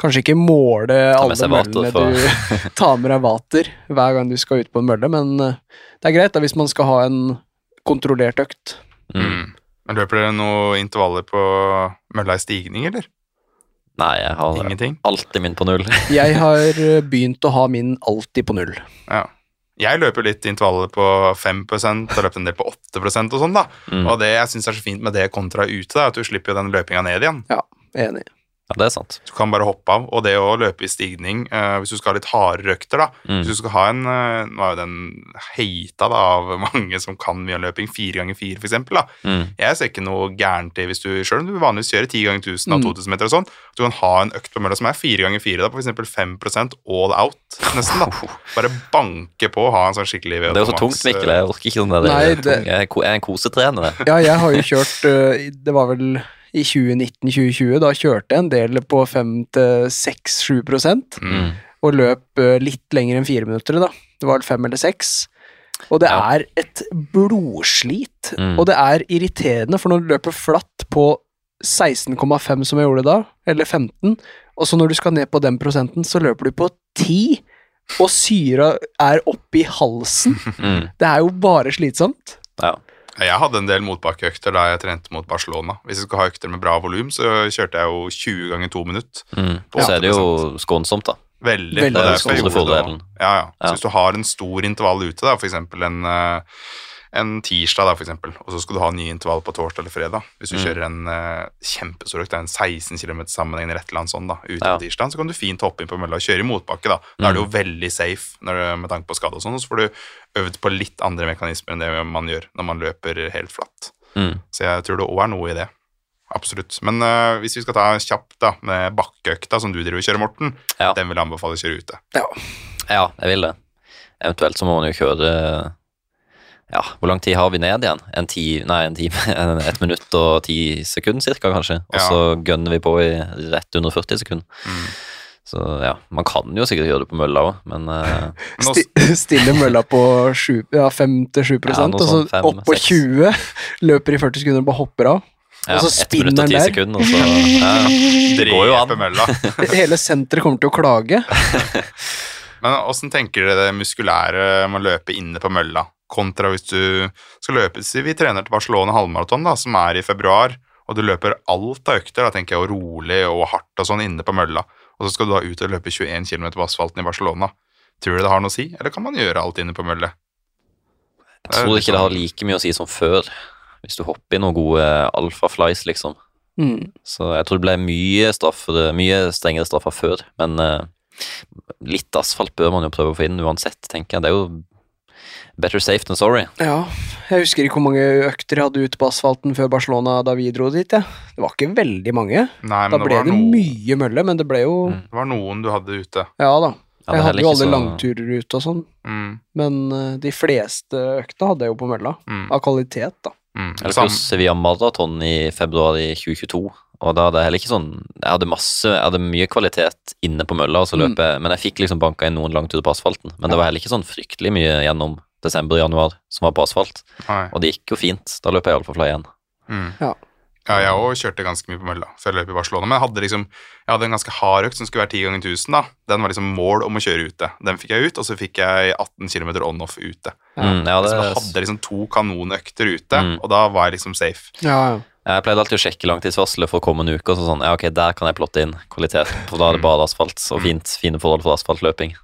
kanskje ikke måle alle møllene for- du tar med deg vater hver gang du skal ut på en mølle, men eh, det er greit da hvis man skal ha en kontrollert økt. Mm. Mm. Men Løper dere noen intervaller på mølla i stigning, eller? Nei, jeg har Ingenting? alltid min på null. Jeg har eh, begynt å ha min alltid på null. Ja. Jeg løper litt intervaller på 5% og løper en del på 8% og sånn, da. Mm. Og det jeg syns er så fint med det kontra ute, da, at du slipper jo den løpinga ned igjen. Ja, Enig. Ja, det er sant. Du kan bare hoppe av. Og det å løpe i stigning, uh, hvis du skal ha litt hardere økter, da Mm. Hvis du skal ha en uh, Nå er jo den heita da, av mange som kan mye om løping, fire ganger fire, for eksempel, da. Mm. Jeg ser ikke noe gærent i hvis du selv om du vanligvis kjører 10 ganger 1000 og Mm. 2000 meter og sånn, du kan ha en økt på mølla som er 4 ganger 4 da, på f.eks. 5% all out, nesten. da. Bare banke på og ha en sånn skikkelig Det er jo så tungt, Mikkel. Jeg orker ikke sånn der. Nei, det. Jeg er en kosetrener. Ja, jeg har jo kjørt uh, Det var vel i 2019-2020, da kjørte jeg en del på 5-6-7 prosent, Mm. og løp øh, litt lenger enn fire minutter, da. Det var fem eller seks. Og det Ja. er et blodslit, Mm. og det er irriterende, for når du løper flatt på 16,5 som jeg gjorde da, eller 15, og så når du skal ned på den prosenten, så løper du på 10, og syra er oppi halsen. Mm. Det er jo bare slitsomt. Ja. Ja, Jeg hadde en del motbakkeøkter da jeg trente mot Barcelona. Hvis jeg skulle ha økter med bra volum, så kjørte jeg jo 20 ganger 2 minutter. Mm. Så er det jo skånsomt, da. Veldig. Veldig det er fordelen. Ja, ja. Ja. Så hvis du har en stor intervall ute, da, eksempel en, eh, en tirsdag, da, for eksempel, og så skal du ha ny intervall på torsdag eller fredag. Hvis du Mm. kjører en uh, kjempestor økt, en 16 km sammenhengende rett eller annet sånn, da, ute Ja. på tirsdag, så kan du fint hoppe inn på mølla og kjøre i motbakke, da. Da er du jo Mm. veldig safe når du, med tanke på skade og sånn, og så får du øvd på litt andre mekanismer enn det man gjør når man løper helt flatt. Mm. Så jeg tror det òg er noe i det. Absolutt. Men uh, hvis vi skal ta kjapt da, med bakkeøkta som du driver og kjører, Morten, Ja. den vil jeg anbefale å kjøre ute. Ja, jeg vil det. Eventuelt så må man jo kjøre Ja, hvor lang tid har vi ned igjen? En ti, nei, en time, en- et minutt og ti sekunder cirka, kanskje. Og Ja. så gønner vi på i rett under 40 sekunder. Mm. Så ja, man kan jo sikkert gjøre det på mølla òg, men eh, Sti stille mølla på sju- ja, 5-7 Ja, og så sånn fem, opp på 20, løper i 40 sekunder og bare hopper av. ja, Og så spinner den der. sekunder, og så ja, Det går jo an. Hele senteret kommer til å klage. Men åssen tenker dere det muskulære med å løpe inne på mølla, kontra hvis du skal løpe Si vi trener til Barcelona halvmaraton, da, som er i februar, og og du løper alt av økter, da tenker jeg jo rolig og hardt og sånn inne på mølla, og så skal du da ut og løpe 21 km på asfalten i Barcelona, tror du det har noe å si, eller kan man gjøre alt inne på mølle? Jeg tror ikke det har like mye å si som før, hvis du hopper i noen gode alfa-flies, liksom. Mm. Så jeg tror det ble mye straffer, mye strengere straffer før, men eh, litt asfalt bør man jo prøve å få inn uansett, tenker jeg. Det er jo better safe than sorry. Ja, jeg husker ikke hvor mange økter jeg hadde ute på asfalten før Barcelona da vi dro dit. Ja. Det var ikke veldig mange. Nei, men Da det ble var, det noen, mye mølle, men det ble jo Mm. det var noen du hadde ute. Ja da. Ja, Jeg hadde jo alle så- langturer ute og sånn, Mm, men uh, de fleste økta hadde jeg jo på mølla. mm, Av kvalitet, da. mm. Eller Sam- pluss Sevilla Marathon i februar i 2022. Og da hadde jeg heller ikke sånn Jeg hadde masse, jeg hadde mye kvalitet inne på mølla, og så løp jeg Men jeg fikk liksom banka inn noen langturer på asfalten. Men det var heller ikke sånn fryktelig mye gjennom desember og januar som var på asfalt. Nei. Og det gikk jo fint. Da løp jeg Alfafly igjen. Mm. Ja. Ja, jeg òg kjørte ganske mye på mølla før jeg løp i Barcelona. Men jeg hadde liksom Jeg hadde en ganske hard økt som skulle være 10 ganger 1000. da Den var liksom mål om å kjøre ute. Den fikk jeg ut, og så fikk jeg 18 km on-off ute. Mm, ja, Så jeg hadde liksom to kanonøkter ute, Mm. og da var jeg liksom safe. Ja, ja. jeg pleide alltid å sjekke langtidsvarselet for kommende uke. Og så sånn, ja ok, der kan jeg plotte inn kvalitet, for da er det bare asfalt og Mm. fint, fine forhold for asfaltløping.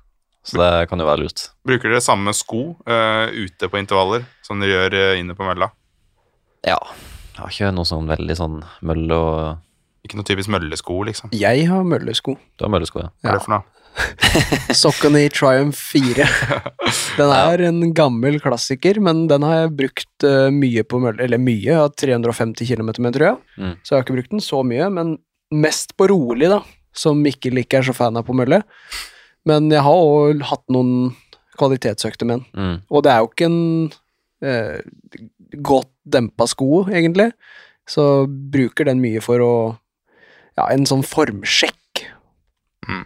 Så det kan jo være lurt. Bruker dere samme sko uh, ute på intervaller som dere gjør uh, inne på mølla? Ja. Jeg har ikke noe sånn veldig sånn mølle og Ikke noe typisk møllesko, liksom. Jeg har møllesko. Du har møllesko, ja. Hva er det for noe? Sokkene i Triumph 4. Den er en gammel klassiker, men den har jeg brukt eh, mye på mølle, eller mye, jeg har 350 km med, tror jeg. Mm. Så jeg har ikke brukt den så mye, men mest på rolig, da, som Mikkel ikke er så fan av på mølle. Men jeg har òg hatt noen kvalitetsøkte med den, Mm. og det er jo ikke en eh, godt dempa sko, egentlig, så bruker den mye for å Ja, en sånn formsjekk, Mm.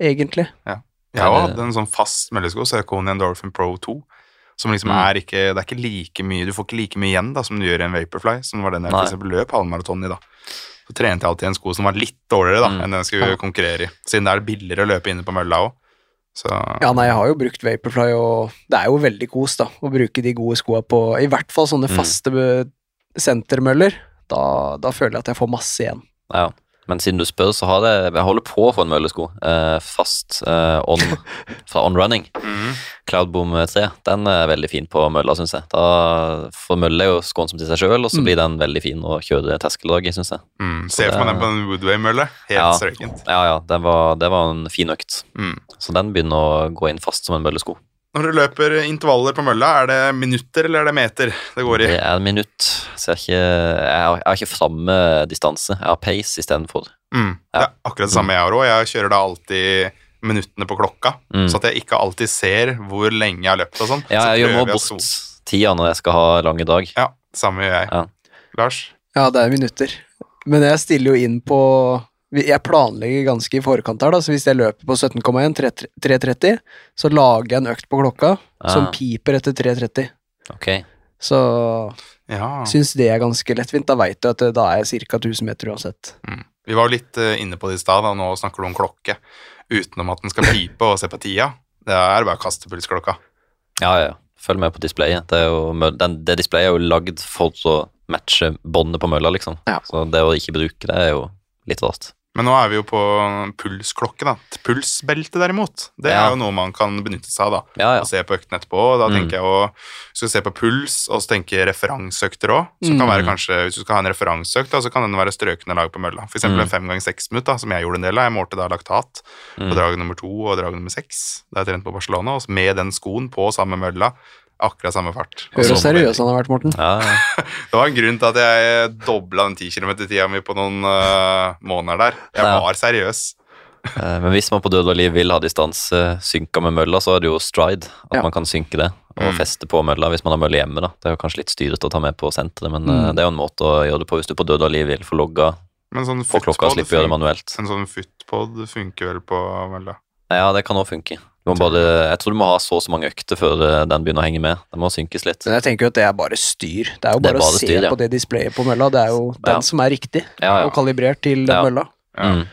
egentlig. Jeg Er har hatt en sånn fast møllesko, Saucony Endorphin Pro 2. Som liksom Mm. er ikke Det er ikke like mye Du får ikke like mye igjen da som du gjør i en Vaporfly, som var den jeg for eksempel løp halvmaraton i. da Så trente jeg alltid en sko som var litt dårligere da Mm. enn den jeg skulle Ja. konkurrere i. Siden det er billigere å løpe inne på mølla òg. Så Ja, nei, jeg har jo brukt Vaporfly, og det er jo veldig kos, da, å bruke de gode skoa på i hvert fall sånne Mm. faste mm. sentermøller. Da, da føler jeg at jeg får masse igjen. Ja. Men siden du spør, så har jeg Jeg holder på å få en møllesko. Eh, fast eh, on fra On Running. mm. Cloudboom 3. Den er veldig fin på mølla, syns jeg. Da, for mølle er jo skånsom til seg sjøl, og så Mm. blir den veldig fin å kjøre terskeldag i, syns jeg. Mm. Ser for meg den på en Woodway-mølle. Helt Ja. strøkent. Ja, ja, det var, det var en fin økt. Mm. Så den begynner å gå inn fast som en møllesko. Når du løper intervaller på mølla, er det minutter eller er det meter det går i? Det er en minutt. Så jeg, har ikke, jeg, har, jeg har ikke framme distanse. Jeg har pace istedenfor. Mm. Det er akkurat det samme jeg har òg. Jeg kjører da alltid minuttene på klokka, Mm. så at jeg ikke alltid ser hvor lenge jeg har løpt og sånn. Ja, jeg gjør nå bort tida når jeg skal ha lange dag. Ja, samme gjør jeg. Ja. Lars? Ja, det er minutter. Men jeg stiller jo inn på Jeg planlegger ganske i forkant her, da, så hvis jeg løper på 17,1, 3.30, så lager jeg en økt på klokka som Ah. piper etter 3.30. Ok. Så Ja. syns det er ganske lettvint. Da veit du at da er jeg ca. 1000 meter uansett. Mm. Vi var jo litt eh, inne på det i stad, og nå snakker du om klokke. Utenom at den skal pipe og se på tida. Det er bare å kaste pulsklokka. Ja, ja. ja. Følg med på displayet. Det, er jo, den, det displayet er jo lagd for å matche båndet på mølla, liksom. Ja. Så det å ikke bruke det er jo litt rart. Men nå er vi jo på pulsklokke, da. Pulsbelte, derimot, det Ja. er jo noe man kan benytte seg av, da. Ja, ja. Og se på økten etterpå. og Da Mm. tenker jeg å Skal se på puls, og så tenke referanseøkter òg. Som kan Mm. være kanskje, Hvis du skal ha en referanseøkt, så kan den være strøkende lag på mølla. Eksempel Mm. en fem ganger seks minutt, da, som jeg gjorde en del av. Jeg målte da laktat på Mm. drag nummer to og drag nummer seks. Da jeg trente på Barcelona, og med den skoen på samme mølla. Akkurat samme fart. Hør så hvor seriøs han har vært, Morten. Ja, ja. Det var en grunn til at jeg dobla den 10 km-tida mi på noen uh, måneder der. Jeg Ja. var seriøs. Eh, Men hvis man på død og liv vil ha distansesynka med mølla, så er det jo stride. At Ja. man kan synke det og Mm. feste på mølla hvis man har mølle hjemme. da. Det er jo kanskje litt styrete å ta med på senteret, men eh, Mm. det er jo en måte å gjøre det på hvis du på død og liv vil få logga Men sånn på klokka og slippe å gjøre det manuelt. En sånn footpod funker vel på mølla. Ja, det kan òg funke. Du må bare, jeg tror du må ha så og så mange økter før eh, den begynner å henge med. Den må synkes litt. Men jeg tenker jo at det er bare styr. Det er jo bare, er bare, å styr, se ja. på det displayet på mølla. Det er jo den Ja. som er riktig, Ja, ja. og kalibrert til Ja. mølla. Ja. Mm.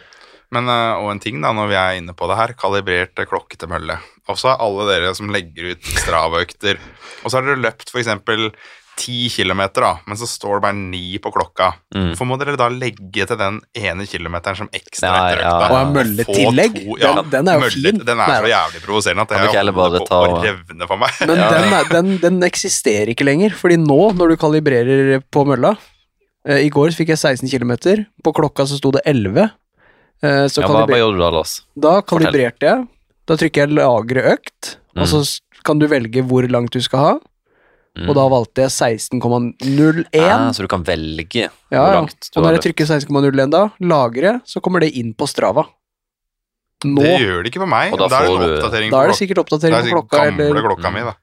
Men øh, og en ting da, når vi er inne på det her, kalibrert øh, klokke til mølle. Og så er alle dere som legger ut Strava-økter. Og så har dere løpt eksempel ti kilometer, da, men så står det bare ni på klokka. Mm. Hvorfor må dere da legge til den ene kilometeren som ekstra Ja, etter ja, økta? ja. Og en mølletillegg. To- ja, Den- den er jo mølle- fin. Den er så jævlig provoserende at jeg bare på ta- å revne for meg. Men Ja. den, er, den, den eksisterer ikke lenger, fordi nå, når du kalibrerer på mølla eh, I går fikk jeg 16 km, på klokka så sto det 11. eh, så Ja, hva, hva gjorde du da, Lars? da kalibrerte jeg. Da trykker jeg 'lagre økt', og så kan du velge hvor langt du skal ha. Mm. Og da valgte jeg 16,01. Ah, så du kan velge Ja, hvor ja. langt du Og når jeg trykker 16,01 da, lagre, så kommer det inn på Strava. Nå, Det gjør det ikke for meg. Og da Da, er det får du- da på er det klokka. sikkert Det oppdatering er på sikkert klokka, gamle eller klokka mi, da.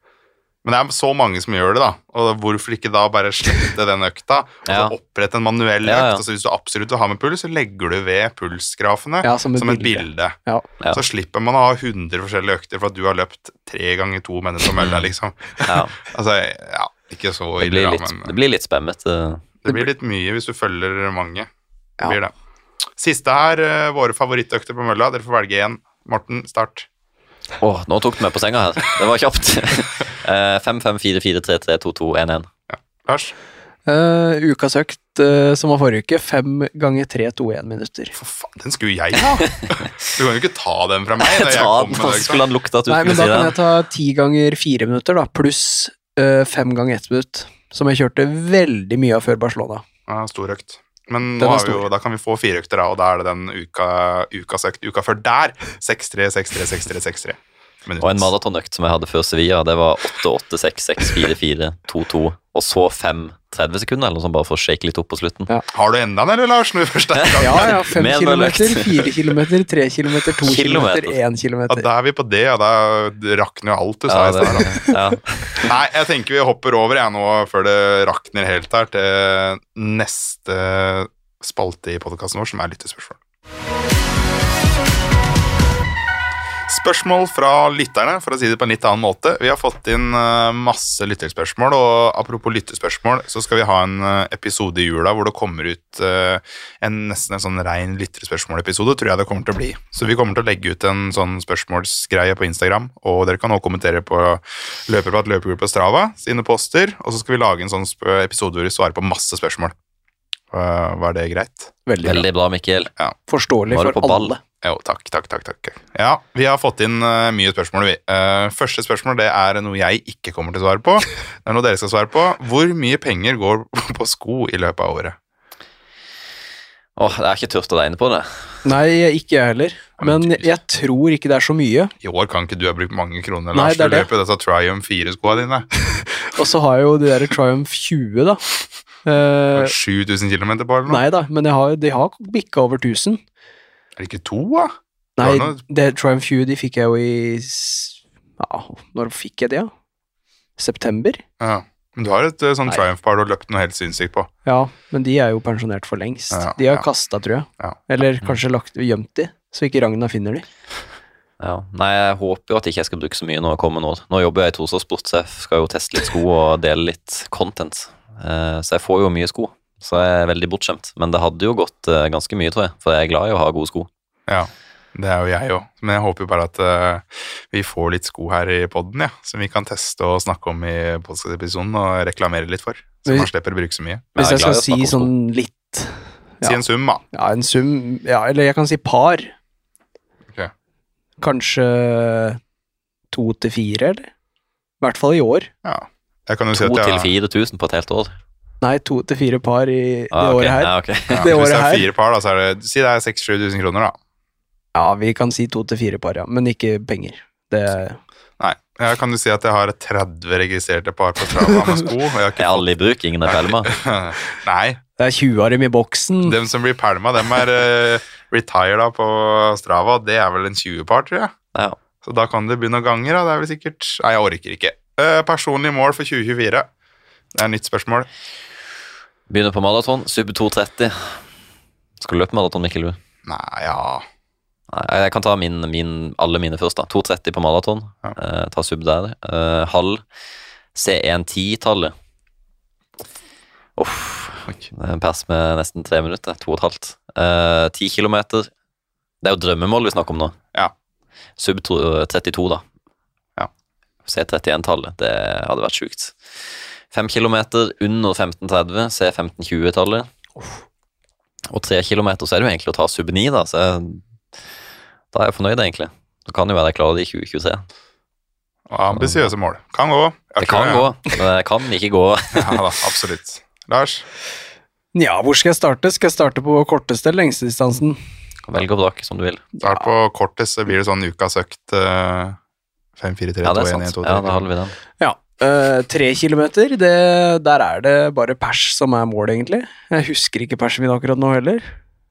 Men det er så mange som gjør det, da. Og hvorfor ikke da bare slette den økta, og så Ja. opprette en manuell Ja, ja. økt? Altså Hvis du absolutt vil ha med puls, så legger du ved pulsgrafene Ja, som et som et bilde. bilde. Ja. Ja. Så slipper man å ha 100 forskjellige økter for at du har løpt tre ganger to mennesker på mølla, liksom. Ja, Altså, ja, ikke så det, ille, blir da, litt, men det blir litt spemmete. det blir litt mye hvis du følger mange. Det Ja. blir det. Siste her, eh, våre favorittøkter på mølla. Dere får velge én. Morten, start. Åh, nå tok du meg på senga her. Det var kjapt. Eh, 5, 5, 4, 4, 3, 3, 2, 2, 1, 1. Lars? Uh, ukas økt uh, som var forrige uke, 5 ganger 3, 2, 1 minutter. For faen, den skulle jeg ha! Du kan jo ikke ta den fra meg. Da Ta den, med skulle han lukte at du Nei, men skulle da si kan det. jeg ta 10 ganger 4 minutter, da, pluss 5 ganger 1 minutt. Som jeg kjørte veldig mye av før Barcelona. Ja, stor økt. Men nå har vi jo, da kan vi få fire økter, da, og da er det den uka, ukas økt. Uka før der 6-3, 6-3, 6-3, 6-3. Minutt. Og en maratonøkt som jeg hadde før Sevilla, det var 8, 8, 6, 6, 4, 4, 2, 2, og så 5, 30 sekunder, eller noe sånt, bare for å shake litt opp på slutten. Ja. Har du enda en, eller, Lars? Når vi først er i gang? Ja, ja, 5 Med km, 4 km, 3 km, 2 km, Kilometer. 1 km. Ja, da er vi på det, ja. Da rakner jo alt du sa i stad. ja. Nei, jeg tenker vi hopper over jeg nå, før det rakner helt her, til neste spalte i podkasten vår, som er lyttespørsmål. Spørsmål fra lytterne, for å si det på en litt annen måte. Vi har fått inn eh, masse lytterspørsmål, og apropos lyttespørsmål, så skal vi ha en eh, episode i jula hvor det kommer ut eh, en nesten en sånn rein lytterspørsmålepisode, tror jeg det kommer til å bli. Så vi kommer til å legge ut en sånn spørsmålsgreie på Instagram, og dere kan også kommentere på Løpeprat løpegruppe Strava sine poster, og så skal vi lage en sånn episode hvor vi svarer på masse spørsmål. Eh, var det greit? Veldig. Veldig bra, Mikkel. Forståelig for ball? alle. Jo, takk, takk, takk. takk. Ja, vi har fått inn uh, mye spørsmål, vi. Uh, første spørsmål det er noe jeg ikke kommer til å svare på. Det er noe dere skal svare på. Hvor mye penger går på sko i løpet av året? Åh, det er ikke tørt å regne på det. Nei, ikke jeg heller. Men jeg tror ikke det er så mye. I år kan ikke du ha brukt mange kroner, Nei, Lars. det er det. løper disse Triumph 4-skoa dine. Og så har jeg jo de der Triumph 20, da. Eh, 7000 km på eller noe? nei da, men har, de har bikka over 1000. Er det ikke to, da? Nei, Det det Triumph 20 de fikk jeg jo i Ja, når fikk jeg det, da? September? Ja. Men du har et eh, sånn Triumph-par du har løpt noe helt sinnssykt på. Ja, men de er jo pensjonert for lengst. Ja, de har ja. kasta, tror jeg. Ja. Eller kanskje lagt, gjemt de, så ikke Ragna finner de. Ja. Nei, jeg håper jo at ikke jeg skal bruke så mye når jeg kommer nå. Nå jobber jeg i Tosa Sport, så jeg skal jo teste litt sko og dele litt content. Eh, Så jeg får jo mye sko, så jeg er veldig bortskjemt. Men det hadde jo gått eh, ganske mye, tror jeg, for jeg er glad i å ha gode sko. Ja, det er jo jeg òg. Men jeg håper jo bare at uh, vi får litt sko her i poden, ja, som vi kan teste og snakke om i podkast-episoden og reklamere litt for. Så man slipper å bruke så mye. Hvis jeg jeg skal si sånn litt Si en sum, da. Ja, en sum Ja, eller jeg kan si par. Ok. Kanskje to til fire, eller? I hvert fall i år. Ja. Jeg kan jo si at 2000 jeg, 4000 på et helt år. Nei, to til fire par i det Ah, ok. året her. Ja, okay. ja, det Hvis det er fire par, da, så er det Si det er 6000-7000 kroner, da. Ja, vi kan si to til fire par, ja. Men ikke penger. Det Nei. Jeg kan jo si at jeg har 30 registrerte par på Strava med sko. Og jeg har Er alle i bruk? Ingen er pælma? Nei. Det er 20 av dem i boksen. Dem som blir pælma, dem er uh, retired på Strava. Det er vel en 20-par, tror jeg. Ja. Så da kan det bli noen ganger. Da. Det er vel sikkert Nei, jeg orker ikke. Eh, personlig mål for 2024. Det er et nytt spørsmål. Begynner på maraton. Sub 230. Skal du løpe maraton, Mikkel? Nei, ja Nei, jeg kan ta min, min, alle mine først. da 230 på maraton. Ja. Eh, ta sub der. Eh, halv C110-tallet. Uff. Det en pers med nesten tre minutter. To og et halvt. Eh, Ti kilometer. Det er jo drømmemål vi snakker om nå. Ja. Sub 32, da. Ja. C31-tallet. Det hadde vært sjukt. Fem kilometer under 1530, C1520-tallet. Og tre kilometer så er det jo egentlig å ta sub 9, da, så jeg, da er jeg fornøyd, egentlig. Da kan jo være jeg klarer det i 2023. Og Ambisiøse mål. Kan gå. Jeg Det kan jeg. gå, men det kan ikke gå. Ja da, absolutt. Lars? Ja, hvor skal jeg starte? Skal jeg starte på korteste eller lengste distansen? Velg og vrak som du vil. Start på kortest, så blir det sånn ukas økt eh, 5, 4, 3, Ja, 2, det er 1, 1, sant. 2, 3. Ja, da holder vi den. Ja. eh, tre kilometer, det, der er det bare pers som er mål, egentlig. Jeg husker ikke persen min akkurat nå heller,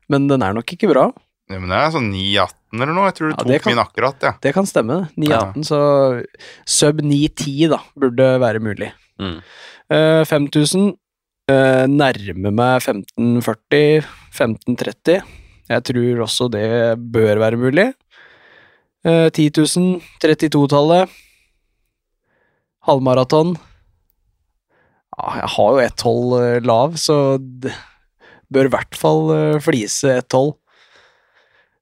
men den er nok ikke bra. Ja, men det er sånn 9,18 eller noe. Jeg tror du Ja, tok kan- min akkurat, ja. Det kan stemme. 9,18, så sub 9,10 da, burde være mulig. Mm. Uh, 5000 uh, nærmer meg 1540, 1530. Jeg tror også det bør være mulig. Eh, 10 000, 32-tallet. Halvmaraton. Ja, jeg har jo ett hold eh, lav, så det bør i hvert fall eh, flise ett.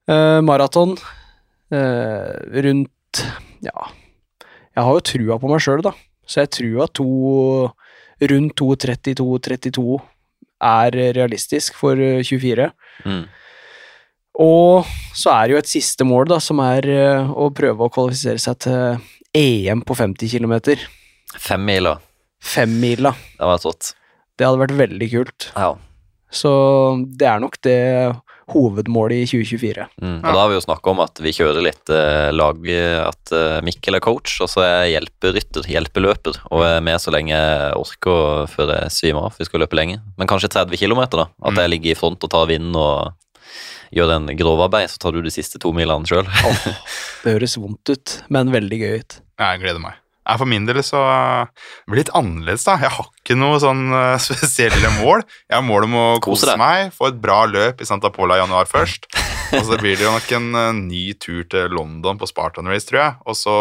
Eh, maraton eh, rundt Ja, jeg har jo trua på meg sjøl, da. Så jeg tror at to rundt 2.32-32 er realistisk for eh, 24. Mm. Og så er det jo et siste mål, da, som er eh, å prøve å kvalifisere seg til EM på 50 km. Femmila. Femmila. Det var rått. Det hadde vært veldig kult. Ja. Så det er nok det hovedmålet i 2024. Mm. Og da har vi jo snakka om at vi kjører litt eh, lag, at eh, Mikkel er coach, og så er jeg hjelperytter, hjelpeløper, og er med så lenge jeg orker før jeg svimer av. Vi skal løpe lenge. Men kanskje 30 km, da. At Mm. jeg ligger i front og tar vinden og gjør en grovarbeid, så tar du de siste to milene sjøl. Det høres vondt ut, men veldig gøy ut. Jeg gleder meg. For min del så uh, blir det litt annerledes, da. Jeg har ikke noe sånn uh, spesielle mål. Jeg har mål om å Kose meg, få et bra løp i Santa Pola i januar først. Og så blir det jo nok en uh, ny tur til London på Spartan Race, tror jeg. Og så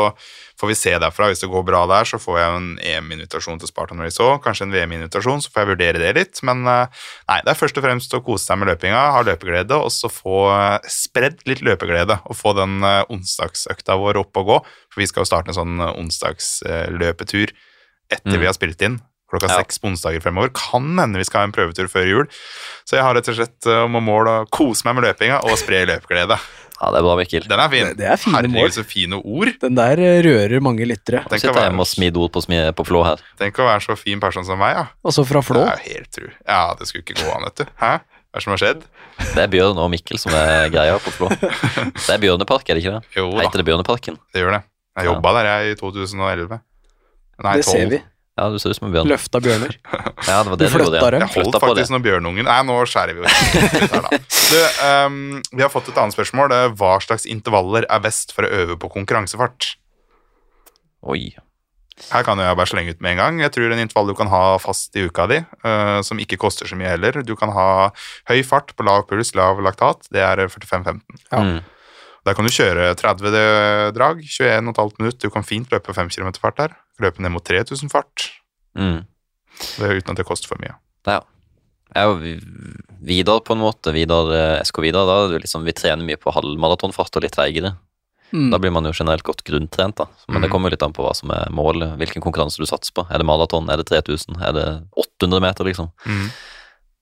får vi se derfra. Hvis det går bra der, så får jeg en EM-invitasjon til Spartan Race òg. Kanskje en VM-invitasjon, så får jeg vurdere det litt. Men uh, nei, det er først og fremst å kose seg med løpinga, ha løpeglede, og så få spredd litt løpeglede. Og få den onsdagsøkta vår opp og gå. For vi skal jo starte en sånn onsdagsløpetur etter Mm. vi har spilt inn. Klokka Ja. seks på onsdager fremover. Kan hende vi skal ha en prøvetur før jul. Så jeg har rett og slett om om mål å kose meg med løpinga og spre løpeglede. Ja, det er bra, Mikkel. Den er fin. Det- det er fine mål. Så fine ord. Den der eh, rører mange lyttere. Tenk å, Sitter hjemme og være, ord på, på flå her. tenk å være så fin person som meg, ja. Også fra Flå. Det er helt tru. Ja, det skulle ikke gå an, vet du. Hæ? Hva er det som har skjedd? Det er Bjørn og Mikkel som er greia på flå. Det er Bjørnepark, er det ikke det? Jo da, Heter det Bjørneparken? det gjør det. Jeg jobba der jeg i 2011. Nei, Det ser vi. Ja, du ser ut som en bjørn. Løfta bjørner. Ja, det var det Du flytta gjorde, dem. Jeg holdt det. faktisk noen bjørnunger. Nei, nå skjærer vi jo. Du, um, vi har fått et annet spørsmål. Det er Hva slags intervaller er best for å øve på konkurransefart? Oi. Her kan jeg bare slenge ut med en gang. Jeg tror en intervall du kan ha fast i uka di, uh, som ikke koster så mye heller. Du kan ha høy fart på lav puls, lav laktat. Det er 45-15. Ja. Mm. Der kan du kjøre 30 drag, 21,5 minutt. Du kan fint løpe 5 km fart der. Løpe ned mot 3000 fart. Mm. Det er uten at det koster for mye. Ja. Jeg er jo Vidar, på en måte. Vidar, eh, SK Vidar, da er det liksom, vi trener mye på halvmaratonfart og litt treigere. Mm. Da blir man jo generelt godt grunntrent, da. Men det Mm. kommer jo litt an på hva som er målet, hvilken konkurranse du satser på. Er det maraton, er det 3000, er det 800 meter, liksom. Mm.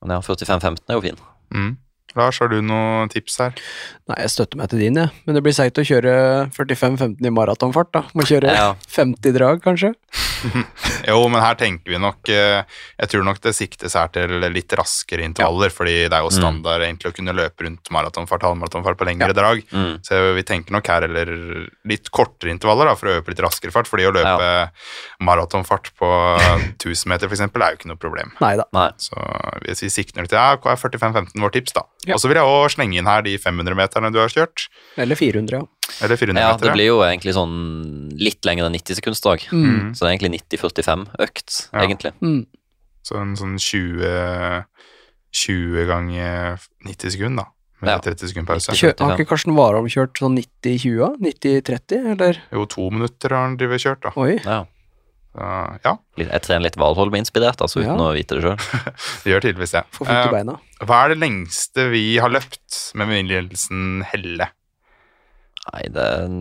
Men ja, 45-15 er jo fin. Mm. Lars, har du noen tips her? Nei, jeg støtter meg til din, jeg. Men det blir seigt å kjøre 45-15 i maratonfart, da. Må kjøre Ja. 50 drag, kanskje. Jo, men her tenker vi nok eh, Jeg tror nok det siktes her til litt raskere intervaller, fordi det er jo Mm. standard egentlig å kunne løpe rundt maratonfart, halvmaratonfart på lengre drag. Mm. Så vi tenker nok her eller litt kortere intervaller da, for å øve på litt raskere fart, fordi å løpe maratonfart på 1000 meter for eksempel er jo ikke noe problem. Neida. Nei. Så hvis vi sikter til ja, hva er 45-15 vårt tips, da. Ja. Og så vil jeg også slenge inn her de 500-meterne du har kjørt. Eller 400, ja. Eller 400 Ja, det blir jo egentlig sånn litt lenger enn 90 sekundsdag. Mm. Så det er egentlig 90-45-økt, Ja. egentlig. Mm. Så en sånn 20, 20 ganger 90 sekunder, da. Med Ja. 30 sekunder pause. Kjø har ikke Karsten Warholm kjørt sånn 90-20? 90-30, eller? Jo, to minutter har han drevet kjørt, da. Oi. Ja. Uh, ja, Jeg trener litt Valholm-inspirert, altså, uten Ja. å vite det sjøl. det gjør tydeligvis det. Beina. hva er det lengste vi har løpt med bemyndigelsen Helle? Nei, det er en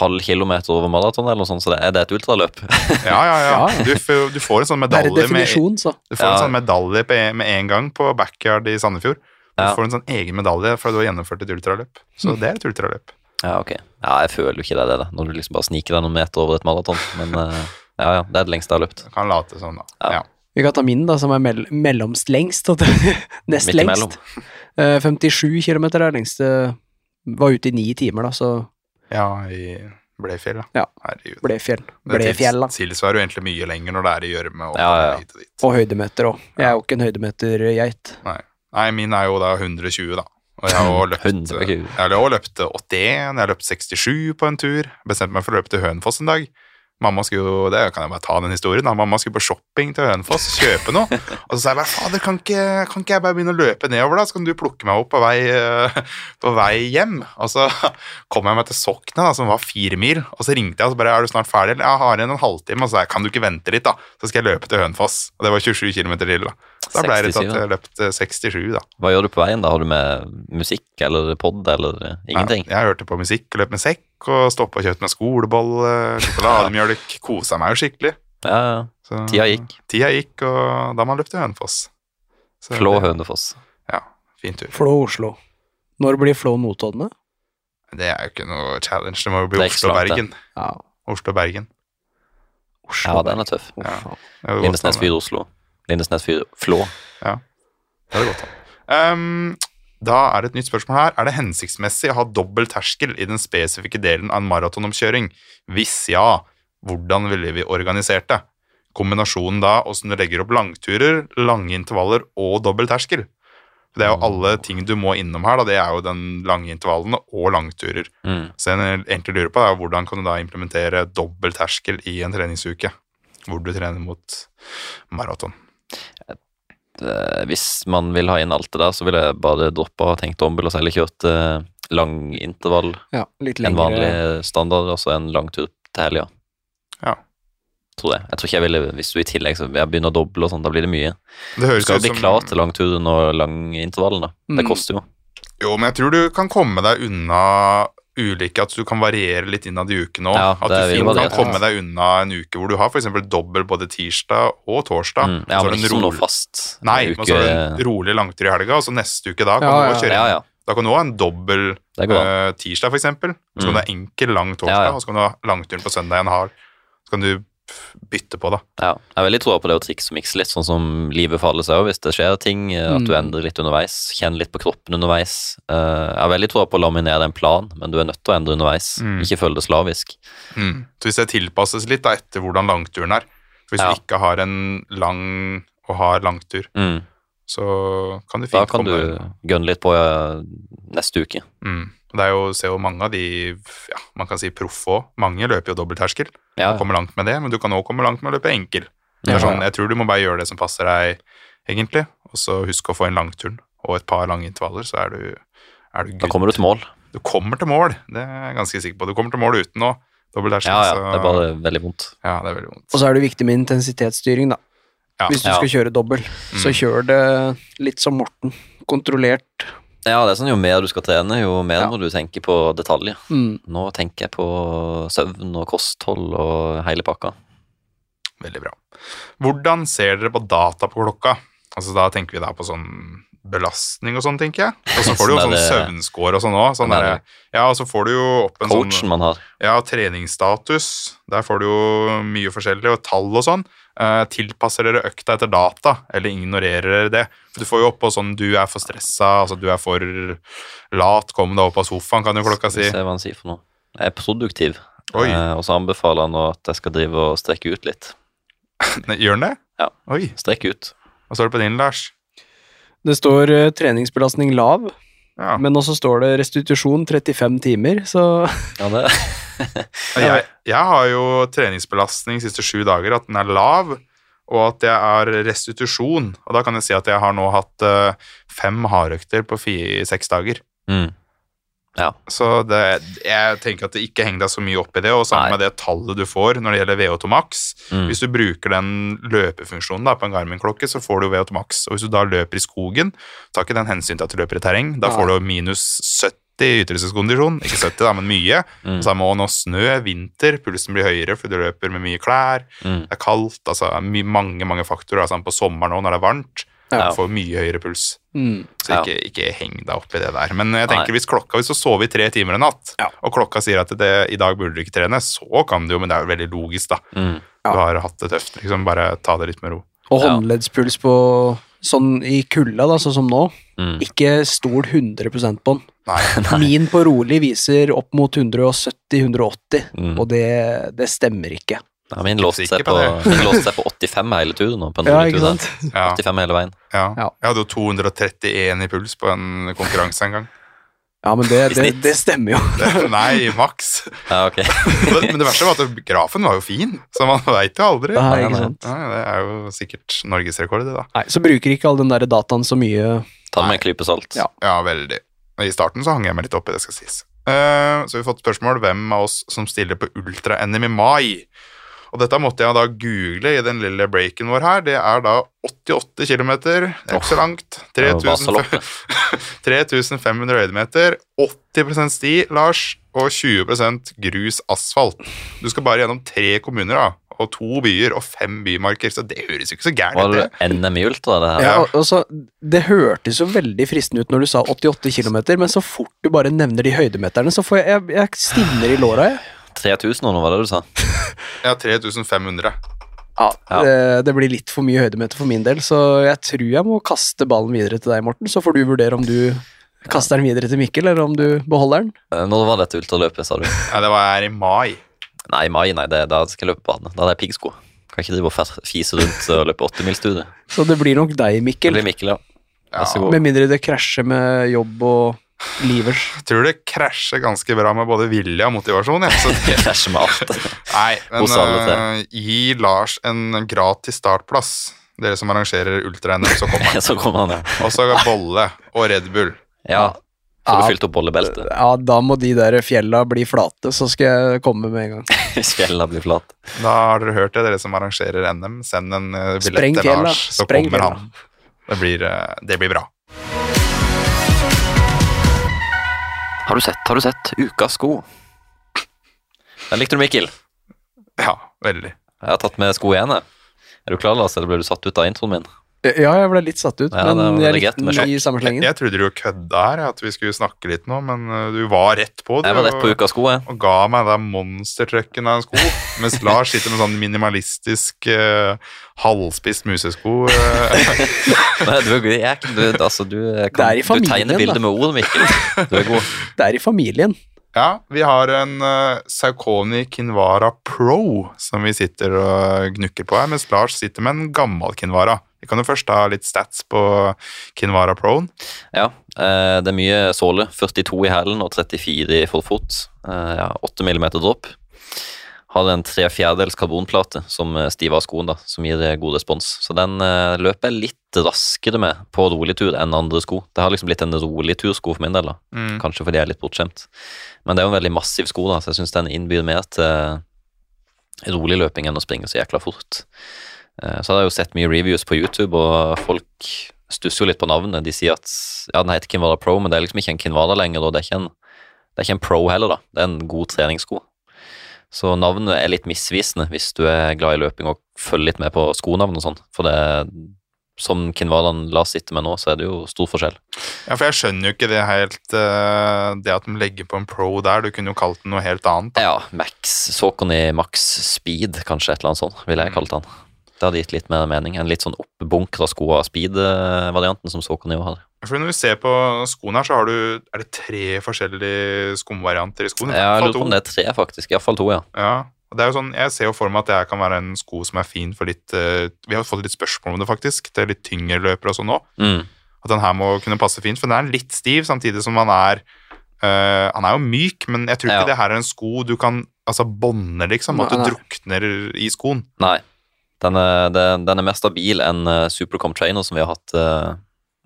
halv kilometer over maraton eller noe sånt, så det er, det et ultraløp. Ja, ja, ja. Ja. Du, får, du får en sånn medalje med, så. du får en sånn medalje med en gang på backyard i Sandefjord. Du Ja. får en sånn egen medalje for at du har gjennomført et ultraløp. Så Mm. det er et ultraløp. Ja, ok. Ja, jeg føler jo ikke det, det, da, når du liksom bare sniker deg noen meter over et maraton, men eh, ja, ja, det er det lengste jeg har løpt. Du kan late sånn, da. Ja. Ja. Vi kan ta min, da, som er mell mellomst lengst. Nest lengst. Eh, 57 km er lengste. Var ute i ni timer, da, så ja, i Blefjell, da. Ja. Herregud. Blefjell. Blefjell, da. Tilsvarer jo egentlig mye lenger når det er i gjørme. og Ja, ja, ja. hit og dit. Og høydemeter òg. Jeg er jo ikke en høydemetergeit. Nei, min er jo da 120, da. Og jeg har også løpt, jeg har også løpt 81, jeg har løpt 67 på en tur. Bestemte meg for å løpe til Hønefoss en dag. Mamma skulle jo, det kan jeg bare ta den historien da, mamma skulle på shopping til Hønefoss, kjøpe noe. Og så sa jeg bare, fader, kan ikke, kan ikke jeg bare begynne å løpe nedover da, så kan du plukke meg opp på vei, eh, på vei hjem. Og så kom jeg meg til Sokna, da, som var fire mil, og så ringte jeg og så bare, er du snart ferdig? Jeg har igjen en halvtime, og så sa jeg, kan du ikke vente litt da, så skal jeg løpe til Hønefoss. Og det var 27 km til da. Da ble det til 67, at jeg løpte 67 da. Hva gjør du på veien da? Har du med musikk eller pod eller eh, ingenting? Jeg, jeg hørte på musikk, løp med sekk, og stoppa og kjøpte meg skolebolle, sjokolademjølk. Kosa meg jo skikkelig. Ja, ja. Så, Tida gikk. Tida gikk, og da man løp til Hønefoss. Så Flå det- Hønefoss. Ja, fin tur. Flå Oslo. Når blir Flå Notodden? Det er jo ikke noe challenge, det må jo bli er Oslo-Bergen. Ja. Oslo-Bergen. Oslo. Ja, den er tøff. Ja. Lindesnes fyr Oslo. Lindesnes Flå. Det er det godt. Ehm, da er det et nytt spørsmål her. Er det hensiktsmessig å ha dobbel terskel i den spesifikke delen av en maratonomkjøring? Hvis ja, hvordan ville vi organisert det? Kombinasjonen da, åssen du legger opp langturer, lange intervaller og dobbel terskel. Det er jo alle ting du må innom her, da. Det er jo den lange intervallene og langturer. Mm. Så jeg egentlig lurer på, er hvordan kan du da implementere dobbel terskel i en treningsuke? Hvor du trener mot maraton. Eh, Hvis man vil ha inn alt det der, så ville jeg bare droppa og tenkt dobbel og så heller kjørt eh, lang intervall. Ja, litt En vanlig standard, altså en lang tur til helga. Ja. Tror jeg. Jeg tror ikke jeg ville, Hvis du i tillegg så jeg begynner å doble, og sånt, da blir det mye. Det Du skal bli som klar til langturen og langintervallen. da. Det Mm. koster jo. Jo, men jeg tror du kan komme deg unna ulike, at du kan variere litt innad i uken òg. Ja, at du fint kan komme deg unna en uke hvor du har f.eks. dobbel både tirsdag og torsdag. Mm. Ja, så men ikke rolig, noe fast Nei, uke. men så er det en rolig langtur i helga, og så neste uke da kan Ja, du kjøre Ja, ja. Da kan du ha en dobbel eh, tirsdag, f.eks. Så kan Mm. du ha enkel lang torsdag, Ja, ja. og så kan du ha langturen på søndag en hard. Så kan du bytte på, da. Ja, jeg har veldig troa på det å trikse og mikse litt, sånn som livet faller seg òg, hvis det skjer ting. eh, At du Mm. endrer litt underveis, Kjenn litt på kroppen underveis. Eh, Jeg har veldig troa på å laminere en plan, men du er nødt til å endre underveis. Mm. Ikke følge det slavisk. Så hvis det tilpasses litt da etter hvordan langturen er For Hvis Ja. du ikke har en lang og hard langtur, Mm. så kan du fint komme Da kan kan du gønne litt på ja, neste uke. mm. Det er jo, ser jo mange av de ja, man kan si proffe òg. Mange løper jo dobbeltterskel. Ja, og kommer langt med det, men du kan òg komme langt med å løpe enkel. Det er sånn, jeg tror du må bare gjøre det som passer deg, egentlig. Og så husk å få en langturn og et par lange intervaller, så er du, er du da kommer du til mål. Du kommer til mål, det er jeg ganske sikker på. Du kommer til mål uten å dobbeltterskel. Ja, ja, så- det er bare veldig vondt. ja, det er veldig vondt. Og så er det viktig med intensitetsstyring, da. Ja. Hvis du Ja. skal kjøre dobbel, så Mm. kjør det litt som Morten. Kontrollert. Ja, det er sånn jo mer du skal trene, jo mer Ja. må du tenke på detaljer. Mm. Nå tenker jeg på søvn og kosthold og hele pakka. Veldig bra. Hvordan ser dere på data på klokka? Altså Da tenker vi da på sånn belastning og sånn, tenker jeg. Og så får du jo Sånn sånn er søvnscore og sånn òg. Sånn Sånn ja, og så får du jo opp en sånn Coachen man har. Ja, treningsstatus. Der får du jo mye forskjellig, og tall og sånn. Eh, tilpasser dere økta etter data, eller ignorerer dere det? For Du får jo oppå sånn du er for stressa, altså du er for lat, kom deg opp av sofaen, kan jo klokka si. se hva han sier for noe. Jeg er produktiv, Oi, eh, og så anbefaler han nå at jeg skal drive og strekke ut litt. Gjør han det? Ja. Oi, Strekke ut. hva står det på din, Lars? Det står uh, treningsbelastning lav, Ja. men også står det restitusjon 35 timer, så Ja, det Jeg, jeg har jo treningsbelastning de siste sju dager, at den er lav, og at jeg er restitusjon. Og da kan jeg si at jeg har nå hatt uh, fem hardøkter på fi- seks dager. mm. Ja. Så det, jeg tenker at det ikke henger deg så mye opp i det, og sammen Nei. med det tallet du får når det gjelder VO2 max. Mm. Hvis du bruker den løpefunksjonen da, på en Garmin-klokke, så får du VO2 max. Og hvis du da løper i skogen, tar ikke den hensyn til at du løper i terreng, da får du minus 70 i ytelseskondisjon. Ikke 70, da, men mye. Mm. Og så er nå snø, vinter, pulsen blir høyere fordi du løper med mye klær. Mm. Det er kaldt, altså my, mange mange faktorer. Altså, på sommeren nå når det er varmt, Ja. du får mye høyere puls. Mm. Så Ja. ikke, ikke heng deg opp i det der. Men jeg tenker Nei. hvis klokka, hvis du sover i tre timer en natt, Ja. og klokka sier at det, i dag burde du ikke trene, så kan du jo, men det er jo veldig logisk, da. Mm. Ja. Du har hatt det tøft, liksom. Bare ta det litt med ro. Og håndleddspuls på sånn i kulda, da, sånn som nå. Mm. Ikke stol 100% på den. Nei. Min på rolig viser opp mot 170-180, Mm. og det, det stemmer ikke. Ja, min låste seg på, min låste seg på 85 hele turen. På en Ja, ikke sant? Ja. 85 hele veien. Ja. Jeg hadde jo 231 i puls på en konkurranse en gang. Ja, men det, det, det stemmer jo. Nei, maks. Ja, ok. Men det verste var at grafen var jo fin, så man veit jo aldri. Nei, ikke nei. sant? Nei, det er jo sikkert norgesrekord, det, da. Nei, så bruker ikke all den der dataen så mye Ta det med en klype salt. Ja. Ja, veldig. I starten så hang jeg meg litt opp i det, skal sies. Uh, så vi har fått spørsmål hvem av oss som stiller på ultra-NM i mai. Og dette måtte jeg da google i den lille breaken vår her. Det er da 88 km, det er ikke så langt. Det var 3000 Vasaloppet. 3500 høydemeter, 80% sti, Lars, og 20% grus asfalt. Du skal bare gjennom tre kommuner, da, og to byer og fem bymarker, så det høres jo ikke så gærent ut, det det. NM i ultra, det her? Ja, Ja. og, og så, Det hørtes jo veldig fristende ut når du sa 88 km, men så fort du bare nevner de høydemeterne, så får jeg, jeg, jeg stivner i låra. jeg. 3000 nå, var det du sa? Ja, 3500. Ja, Ja. Det, det blir litt for mye høydemeter for min del, så jeg tror jeg må kaste ballen videre til deg, Morten. Så får du vurdere om du kaster den videre til Mikkel, eller om du beholder den. Eh, Når var dette ultraløpet, sa du? Ja, det var her i mai. Nei, i mai, nei, det, da skal jeg løpe bane. Da hadde jeg piggsko. Kan ikke drive og fise rundt og løpe åttemilsstudie. Så det blir nok deg, Mikkel. Det blir Mikkel, ja. Ja. Med mindre det krasjer med jobb og livers. jeg tror det krasjer ganske bra med både vilje og motivasjon. Ja. Så det, Krasjer med alt. nei, men eh, gi Lars en gratis startplass. Dere som arrangerer ultra-NM, så kommer han. Så kommer han, ja. Og så bolle og Red Bull. Ja. Ja. du fylt opp bollebeltet Ja, da må de der fjella bli flate, så skal jeg komme med en gang. hvis fjella blir flate. Da har dere hørt det, dere som arrangerer NM. Send en eh, billett til. Lars, så Spreng kommer fjella. han. Det blir, eh, det blir bra. Har du sett, har du sett Ukas sko? Den likte du, Mikkel. Ja, veldig. Jeg har tatt med sko igjen, jeg. Er du klar, Lars, eller ble du satt ut av introen min? Ja, jeg ble litt satt ut, Ja, men jeg likte den i samme Jeg, slengen. jeg trodde du kødda her, at vi skulle snakke litt nå, men eh, du var rett på Du, Jeg var rett på uka Ukas sko, jeg. og ga meg den monstertrucken av en sko, mens Lars sitter med sånn minimalistisk uh, halvspist musesko. eh. Nei, du er god. Jeg, du, altså, du, kan, er i du tegner bildet med ord, Mikkel. Du er god. Det er i familien. ja, vi har en uh, Saucony Kinvara Pro som vi sitter og gnukker på her, mens Lars sitter med en gammel Kinvara. Vi kan jo først ta litt stats på Kinvara Proen. Ja, eh, det er mye såle. 42 i hælen og 34 i forfot. Eh, ja, 8 mm dropp. Har en tre fjerdedels karbonplate som eh, stiver av skoen, da, som gir god respons. Så den løper jeg litt raskere med på rolig tur enn andre sko. Det har liksom blitt en rolig tursko for min del, da. Mm. kanskje fordi jeg er litt bortskjemt. Men det er jo en veldig massiv sko, da, så jeg syns den innbyr mer til rolig løping enn å springe så jækla fort. Eh, Så har jeg jo sett mye reviews på YouTube, og folk stusser jo litt på navnet. De sier at ja, den heter Kinvara Pro, men det er liksom ikke en Kinvara lenger, og det er en, det er ikke en Pro heller, da. Det er en god treningssko. Så navnet er litt misvisende hvis du er glad i løping og følger litt med på skonavn og sånn, for det som Kinvaraen la sitte med nå, så er det jo stor forskjell. Ja, for jeg skjønner jo ikke det helt eh, Det at de legger på en Pro der, du kunne jo kalt den noe helt annet. Da. Ja, Max Saucony Max Speed, kanskje et eller annet sånt, ville jeg kalt han. Det hadde gitt litt mer mening. En litt sånn oppbunkra sko av speed-varianten som Saucony har. For når vi ser på skoene her, så har du Er det tre forskjellige skumvarianter i skoene? Ja, jeg lurer på om det er tre, faktisk. Iallfall to, ja. Ja. Og det er jo sånn, Jeg ser jo for meg at det kan være en sko som er fin for litt eh, Vi har fått litt spørsmål om det, faktisk. Det er litt tyngre løpere og sånn nå. Mm. At den her må kunne passe fint, for den er litt stiv, samtidig som han er Uh, Han er jo myk, men jeg tror ikke Ja. det her er en sko du kan altså bånde, liksom. At Nei, du nei. drukner i skoen. Nei. Den er, den er mer stabil enn eh, Supercom Trainer, som vi har hatt uh,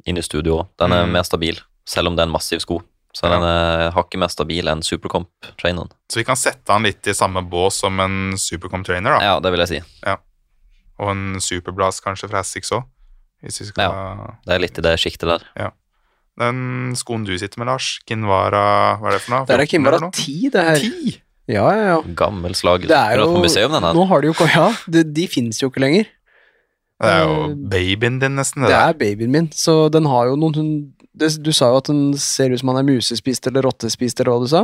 inne i studio òg. Den er Mm. mer stabil, selv om det er en massiv sko. Så Ja. den er hakket mer stabil enn Supercomp Traineren. Så vi kan sette han litt i samme bås som en Supercomp-trainer, da. Ja, det vil jeg si. Og en Superblast kanskje fra Assix òg. Ja, Det er litt i det sjiktet der. Den skoen du sitter med, Lars, Kinvara Hva er det for noe? Det er 14 Kimvara eller noe? 10, det her. 10? Ja, ja, ja. Gammel slag. Det er jo på museum, den her. Nå har de jo Ja, de, de fins jo ikke lenger. Det er jo Eh, babyen din, nesten. Det, Det er babyen min, så den har jo noen hun- det, Du sa jo at den ser ut som han er musespist eller rottespist, eller hva du sa.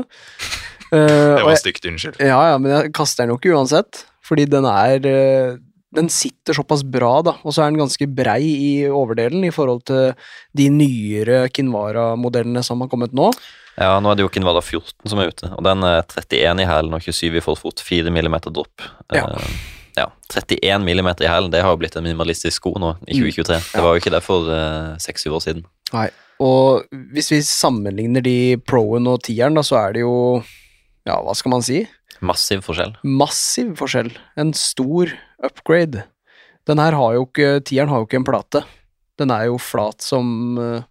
Uh, det var stygt, unnskyld. ja, ja, men jeg kaster den jo ikke uansett, fordi den er eh, Den sitter såpass bra, da, og så er den ganske brei i overdelen i forhold til de nyere Kinvara-modellene som har kommet nå. Ja, nå er det jo Kinvara 14 som er ute, og den er 31 i hælen og 27 i forfot. 4 millimeter dropp. Ja. Uh, ja. 31 millimeter i hælen, det har jo blitt en minimalistisk sko nå i Mm. 2023. Det var jo ikke det for seks-syv år siden. Nei, Og hvis vi sammenligner de Pro-en og tieren, da, så er det jo Ja, hva skal man si? Massiv forskjell. Massiv forskjell. En stor upgrade. Den her har jo ikke Tieren har jo ikke en plate. Den er jo flat som eh,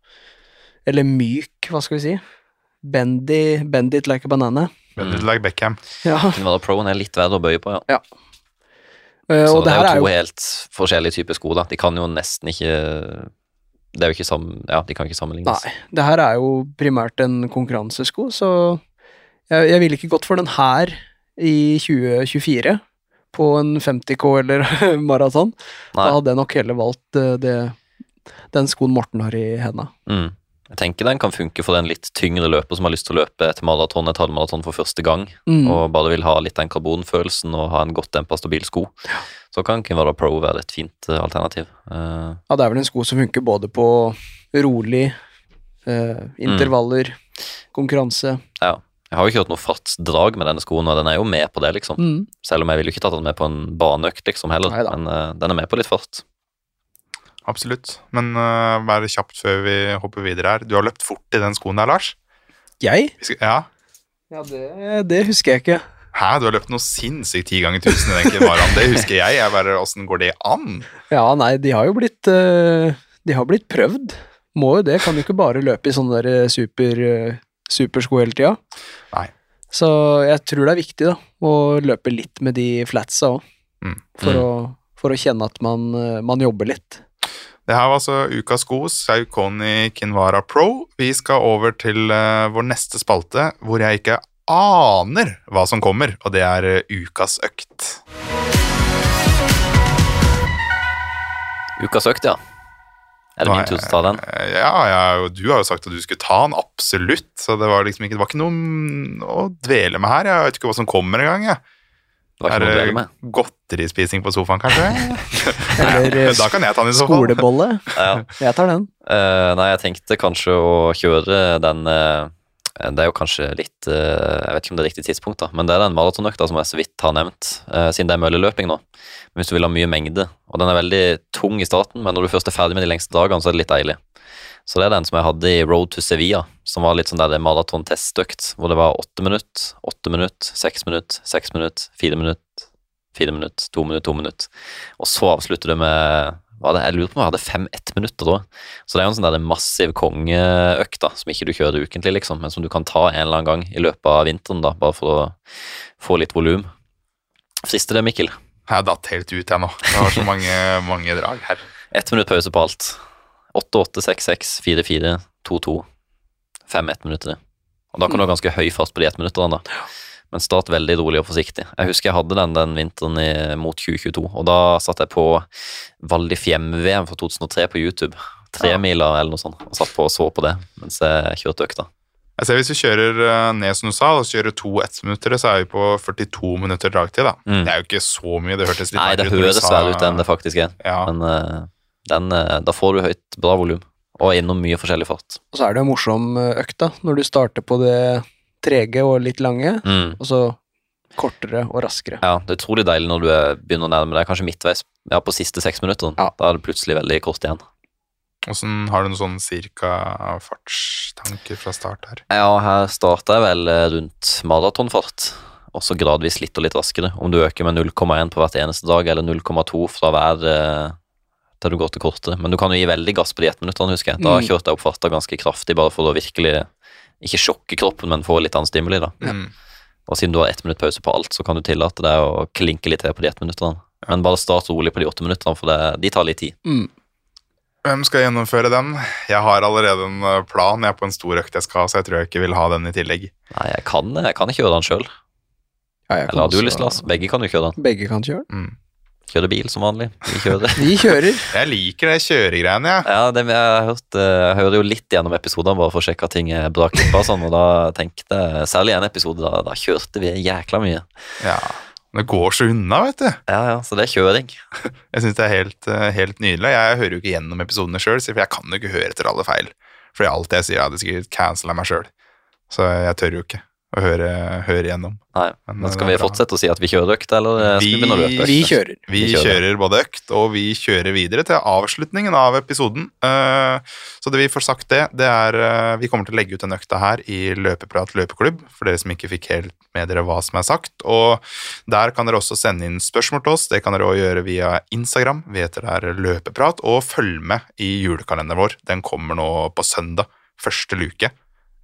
Eller myk, hva skal vi si? Bendy, bend it like a banana. Veldig Mm. like Beckham. Ja. Proen er litt verre å bøye på, ja. eh, Så og det det er jo er to jo helt forskjellige typer sko, da. De kan jo nesten ikke Det er jo ikke sammen... Ja, de kan ikke sammenlignes. Nei, det her er jo primært en konkurransesko, så jeg, jeg ville ikke gått for den her i 2024 på en 50K eller maraton. Da hadde jeg nok heller valgt eh, det, den skoen Morten har i henda. Mm. Jeg tenker den kan funke for den litt tyngre løper som har lyst til å løpe et maraton, et halvmaraton for første gang, Mm. og bare vil ha litt den karbonfølelsen og ha en godt dempa, stabil sko. Så kan Kinvada Pro være et fint eh, alternativ. Uh, Ja, det er vel en sko som funker både på rolig, uh, intervaller, konkurranse. ja. Jeg har jo ikke hørt noe fartsdrag med denne skoen, og den er jo med på det, liksom. Mm. Selv om jeg ville ikke tatt den med på en baneøkt, liksom, heller. Neida. Men uh, den er med på litt fart. Absolutt. Men uh, vær kjapt før vi hopper videre her. Du har løpt fort i den skoen der, Lars. Jeg? Skal, ja. Ja, det, det husker jeg ikke. Hæ, du har løpt noe sinnssykt ti ganger tusen i den Kinvaraen. Det husker jeg. Jeg bare, Åssen går det an? Ja, nei, de har jo blitt uh, De har blitt prøvd. Må jo det. Kan jo ikke bare løpe i sånne der super, supersko hele tida. Så jeg tror det er viktig, da, å løpe litt med de flatsa òg. Mm. For, Mm. for å kjenne at man, eh, man jobber litt. Det her var altså ukas sko, Saukoni Kinvara Pro. Vi skal over til uh, vår neste spalte, hvor jeg ikke aner hva som kommer, og det er eh, ukas økt. Ukas økt, ja. Er det min tur til å ta den? Ja, ja, du har jo sagt at du skulle ta den, absolutt. Så det var liksom ikke, det var ikke noe å dvele med her. Jeg vet ikke hva som kommer engang. jeg. Det Er det godterispising på sofaen, kanskje? Eller da kan jeg ta den i skolebolle. Ja. Jeg tar den. Uh, nei, jeg tenkte kanskje å kjøre den eh, Det er jo kanskje litt eh, Jeg vet ikke om det er riktig tidspunkt, da, men det er den maratonøkta som jeg så vidt har nevnt, eh, siden det er mølleløping nå. Men hvis du vil ha mye mengde, og den er veldig tung i starten, men når du først er ferdig med de lengste dagene, så er det litt deilig. Så det er den som jeg hadde i Road to Sevilla, som var litt sånn der det er maratontestøkt, hvor det var åtte minutt, åtte minutt, seks minutt, seks minutt, fire minutt, fire minutt, to minutt, to minutt. Og så avslutter du med Jeg lurer på om jeg hadde fem ett minutter da. Så det er jo en sånn der massiv kongeøkt da, som ikke du kjører ukentlig, liksom, men som du kan ta en eller annen gang i løpet av vinteren, da, bare for å få litt volum. Frister det, Mikkel? Jeg datt helt ut, jeg nå. Det var så mange, mange drag her. Ett minutt pause på alt. 8-8, 6-6, 4-4, 2-2. 5-1 minutter. Og da kan du ha ganske høy fart på de ettminutterne, da. Men start veldig rolig og forsiktig. Jeg husker jeg hadde den den vinteren i, mot 2022, og da satt jeg på Val di Fiemme-VM fra 2003 på YouTube. Tremila eller noe sånt, og satt på og så på det mens jeg kjørte økta. Jeg ser Hvis vi kjører eh, ned som du sa, og kjører to ettminuttere, så er vi på 42 minutter dragtid. da. Mm. Det er jo ikke så mye. Det hørtes litt Nei, det høres verre ut enn det faktisk er, Ja, men eh, den, eh, da får du høyt, bra volum. Og innom mye forskjellig fart. Og så er det jo morsom økt, da, når du starter på det trege og litt lange, Mm. og så kortere og raskere. Ja, det er utrolig deilig når du er, begynner å nærme deg kanskje midtveis ja, på siste seks minutter. Ja. Da er det plutselig veldig kort igjen. Åssen Har du noen sånn cirka fartstanker fra start her? Ja, her starter jeg vel eh, rundt maratonfart, og så gradvis litt og litt raskere. Om du øker med 0,1 på hvert eneste dag, eller 0,2 fra hver eh, til du går til kortere. Men du kan jo gi veldig gass på de ettminuttene, husker jeg. Da Mm. kjørte jeg opp farta ganske kraftig, bare for å virkelig ikke sjokke kroppen, men få litt annen stimuli, da. Mm. Og siden du har ett minutt pause på alt, så kan du tillate deg å klinke litt til på de ett minuttene. Men bare start rolig på de åtte minuttene, for det, de tar litt tid. Mm. Hvem skal gjennomføre den? Jeg har allerede en eh, plan. Jeg er på en stor økt jeg skal ha, så jeg tror jeg ikke vil ha den i tillegg. Nei, jeg kan, jeg kan ikke gjøre den sjøl. Ja, Eller har du lyst, Lars? Begge kan jo kjøre den. Begge kan kjøre. Mm. Kjøre bil som vanlig. Vi kjører. Vi kjører. Jeg liker det kjøregreiene, jeg. Ja, det, jeg, har hørt, eh, jeg hører jo litt gjennom episodene bare for å sjekke at ting er bra klippa sånn, og da tenkte jeg Særlig en episode, da, da kjørte vi jækla mye. Ja. Det går så unna, vet du. Ja, ja, så det er kjøring. Jeg syns det er helt, eh, helt nydelig. Jeg hører jo ikke gjennom episodene sjøl, for jeg kan jo ikke høre etter alle feil. Fordi alt jeg sier, hadde sikkert cancela meg sjøl. Så jeg tør jo ikke å høre, høre gjennom. Nei, Men men skal vi fortsette å si at vi kjører økt, eller eh, skal vi Vi- begynne å løpe? økt? Vi kjører. Vi kjører. både økt, og vi kjører videre til avslutningen av episoden. Eh, Så det vi får sagt det, det er eh, Vi kommer til å legge ut den økta her i Løpeprat løpeklubb, for dere som ikke fikk helt med dere hva som er sagt. Og der kan dere også sende inn spørsmål til oss. Det kan dere også gjøre via Instagram. Vi heter der Løpeprat. Og følg med i julekalenderen vår. Den kommer nå på søndag. Første luke.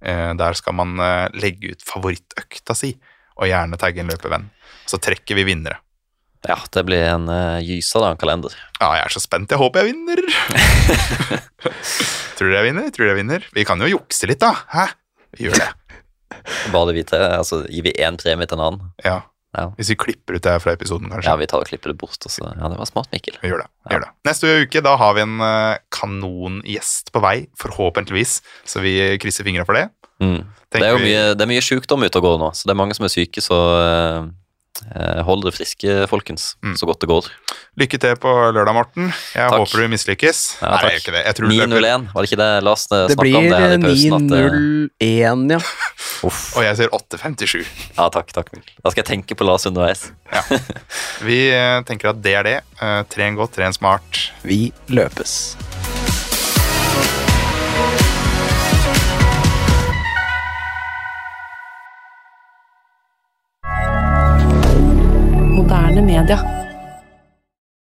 Eh, Der skal man eh, legge ut favorittøkta si, og gjerne tagge en løpevenn. Så trekker vi vinnere. Ja, det blir en uh, gysa, da, en kalender. Ja, jeg er så spent. Jeg håper jeg vinner. Tror dere jeg vinner? Tror dere jeg vinner? Vi kan jo jukse litt, da. Hæ? Vi gjør det. Bare vi hvite. altså gir vi én premie til en annen. Ja. Ja. Hvis vi klipper ut det her fra episoden, kanskje. Ja, vi tar og klipper det bort. Også. ja, det var smart, Mikkel. Vi gjør det. vi Ja. gjør det. Neste uke da har vi en eh, kanongjest på vei, forhåpentligvis. Så vi krysser fingra for det. Mm. Det er jo mye, det er mye sykdom ute og går nå, så det er mange som er syke, så eh, hold dere friske, folkens, Mm. så godt det går. Lykke til på lørdag, Morten. Jeg Takk. håper du mislykkes. Ja, Nei, takk. jeg gjør ikke det. Jeg tror du løper 9-0-1, var det ikke det Lars eh, Det blir om det her i pausen? Det blir 9-0-1, ja. Uff. Og jeg sier 8.57. Ja, takk, takk, Da skal jeg tenke på Lars underveis. Vi eh, tenker at det er det. Eh, Tren godt, tren smart. Vi løpes. Moderne media.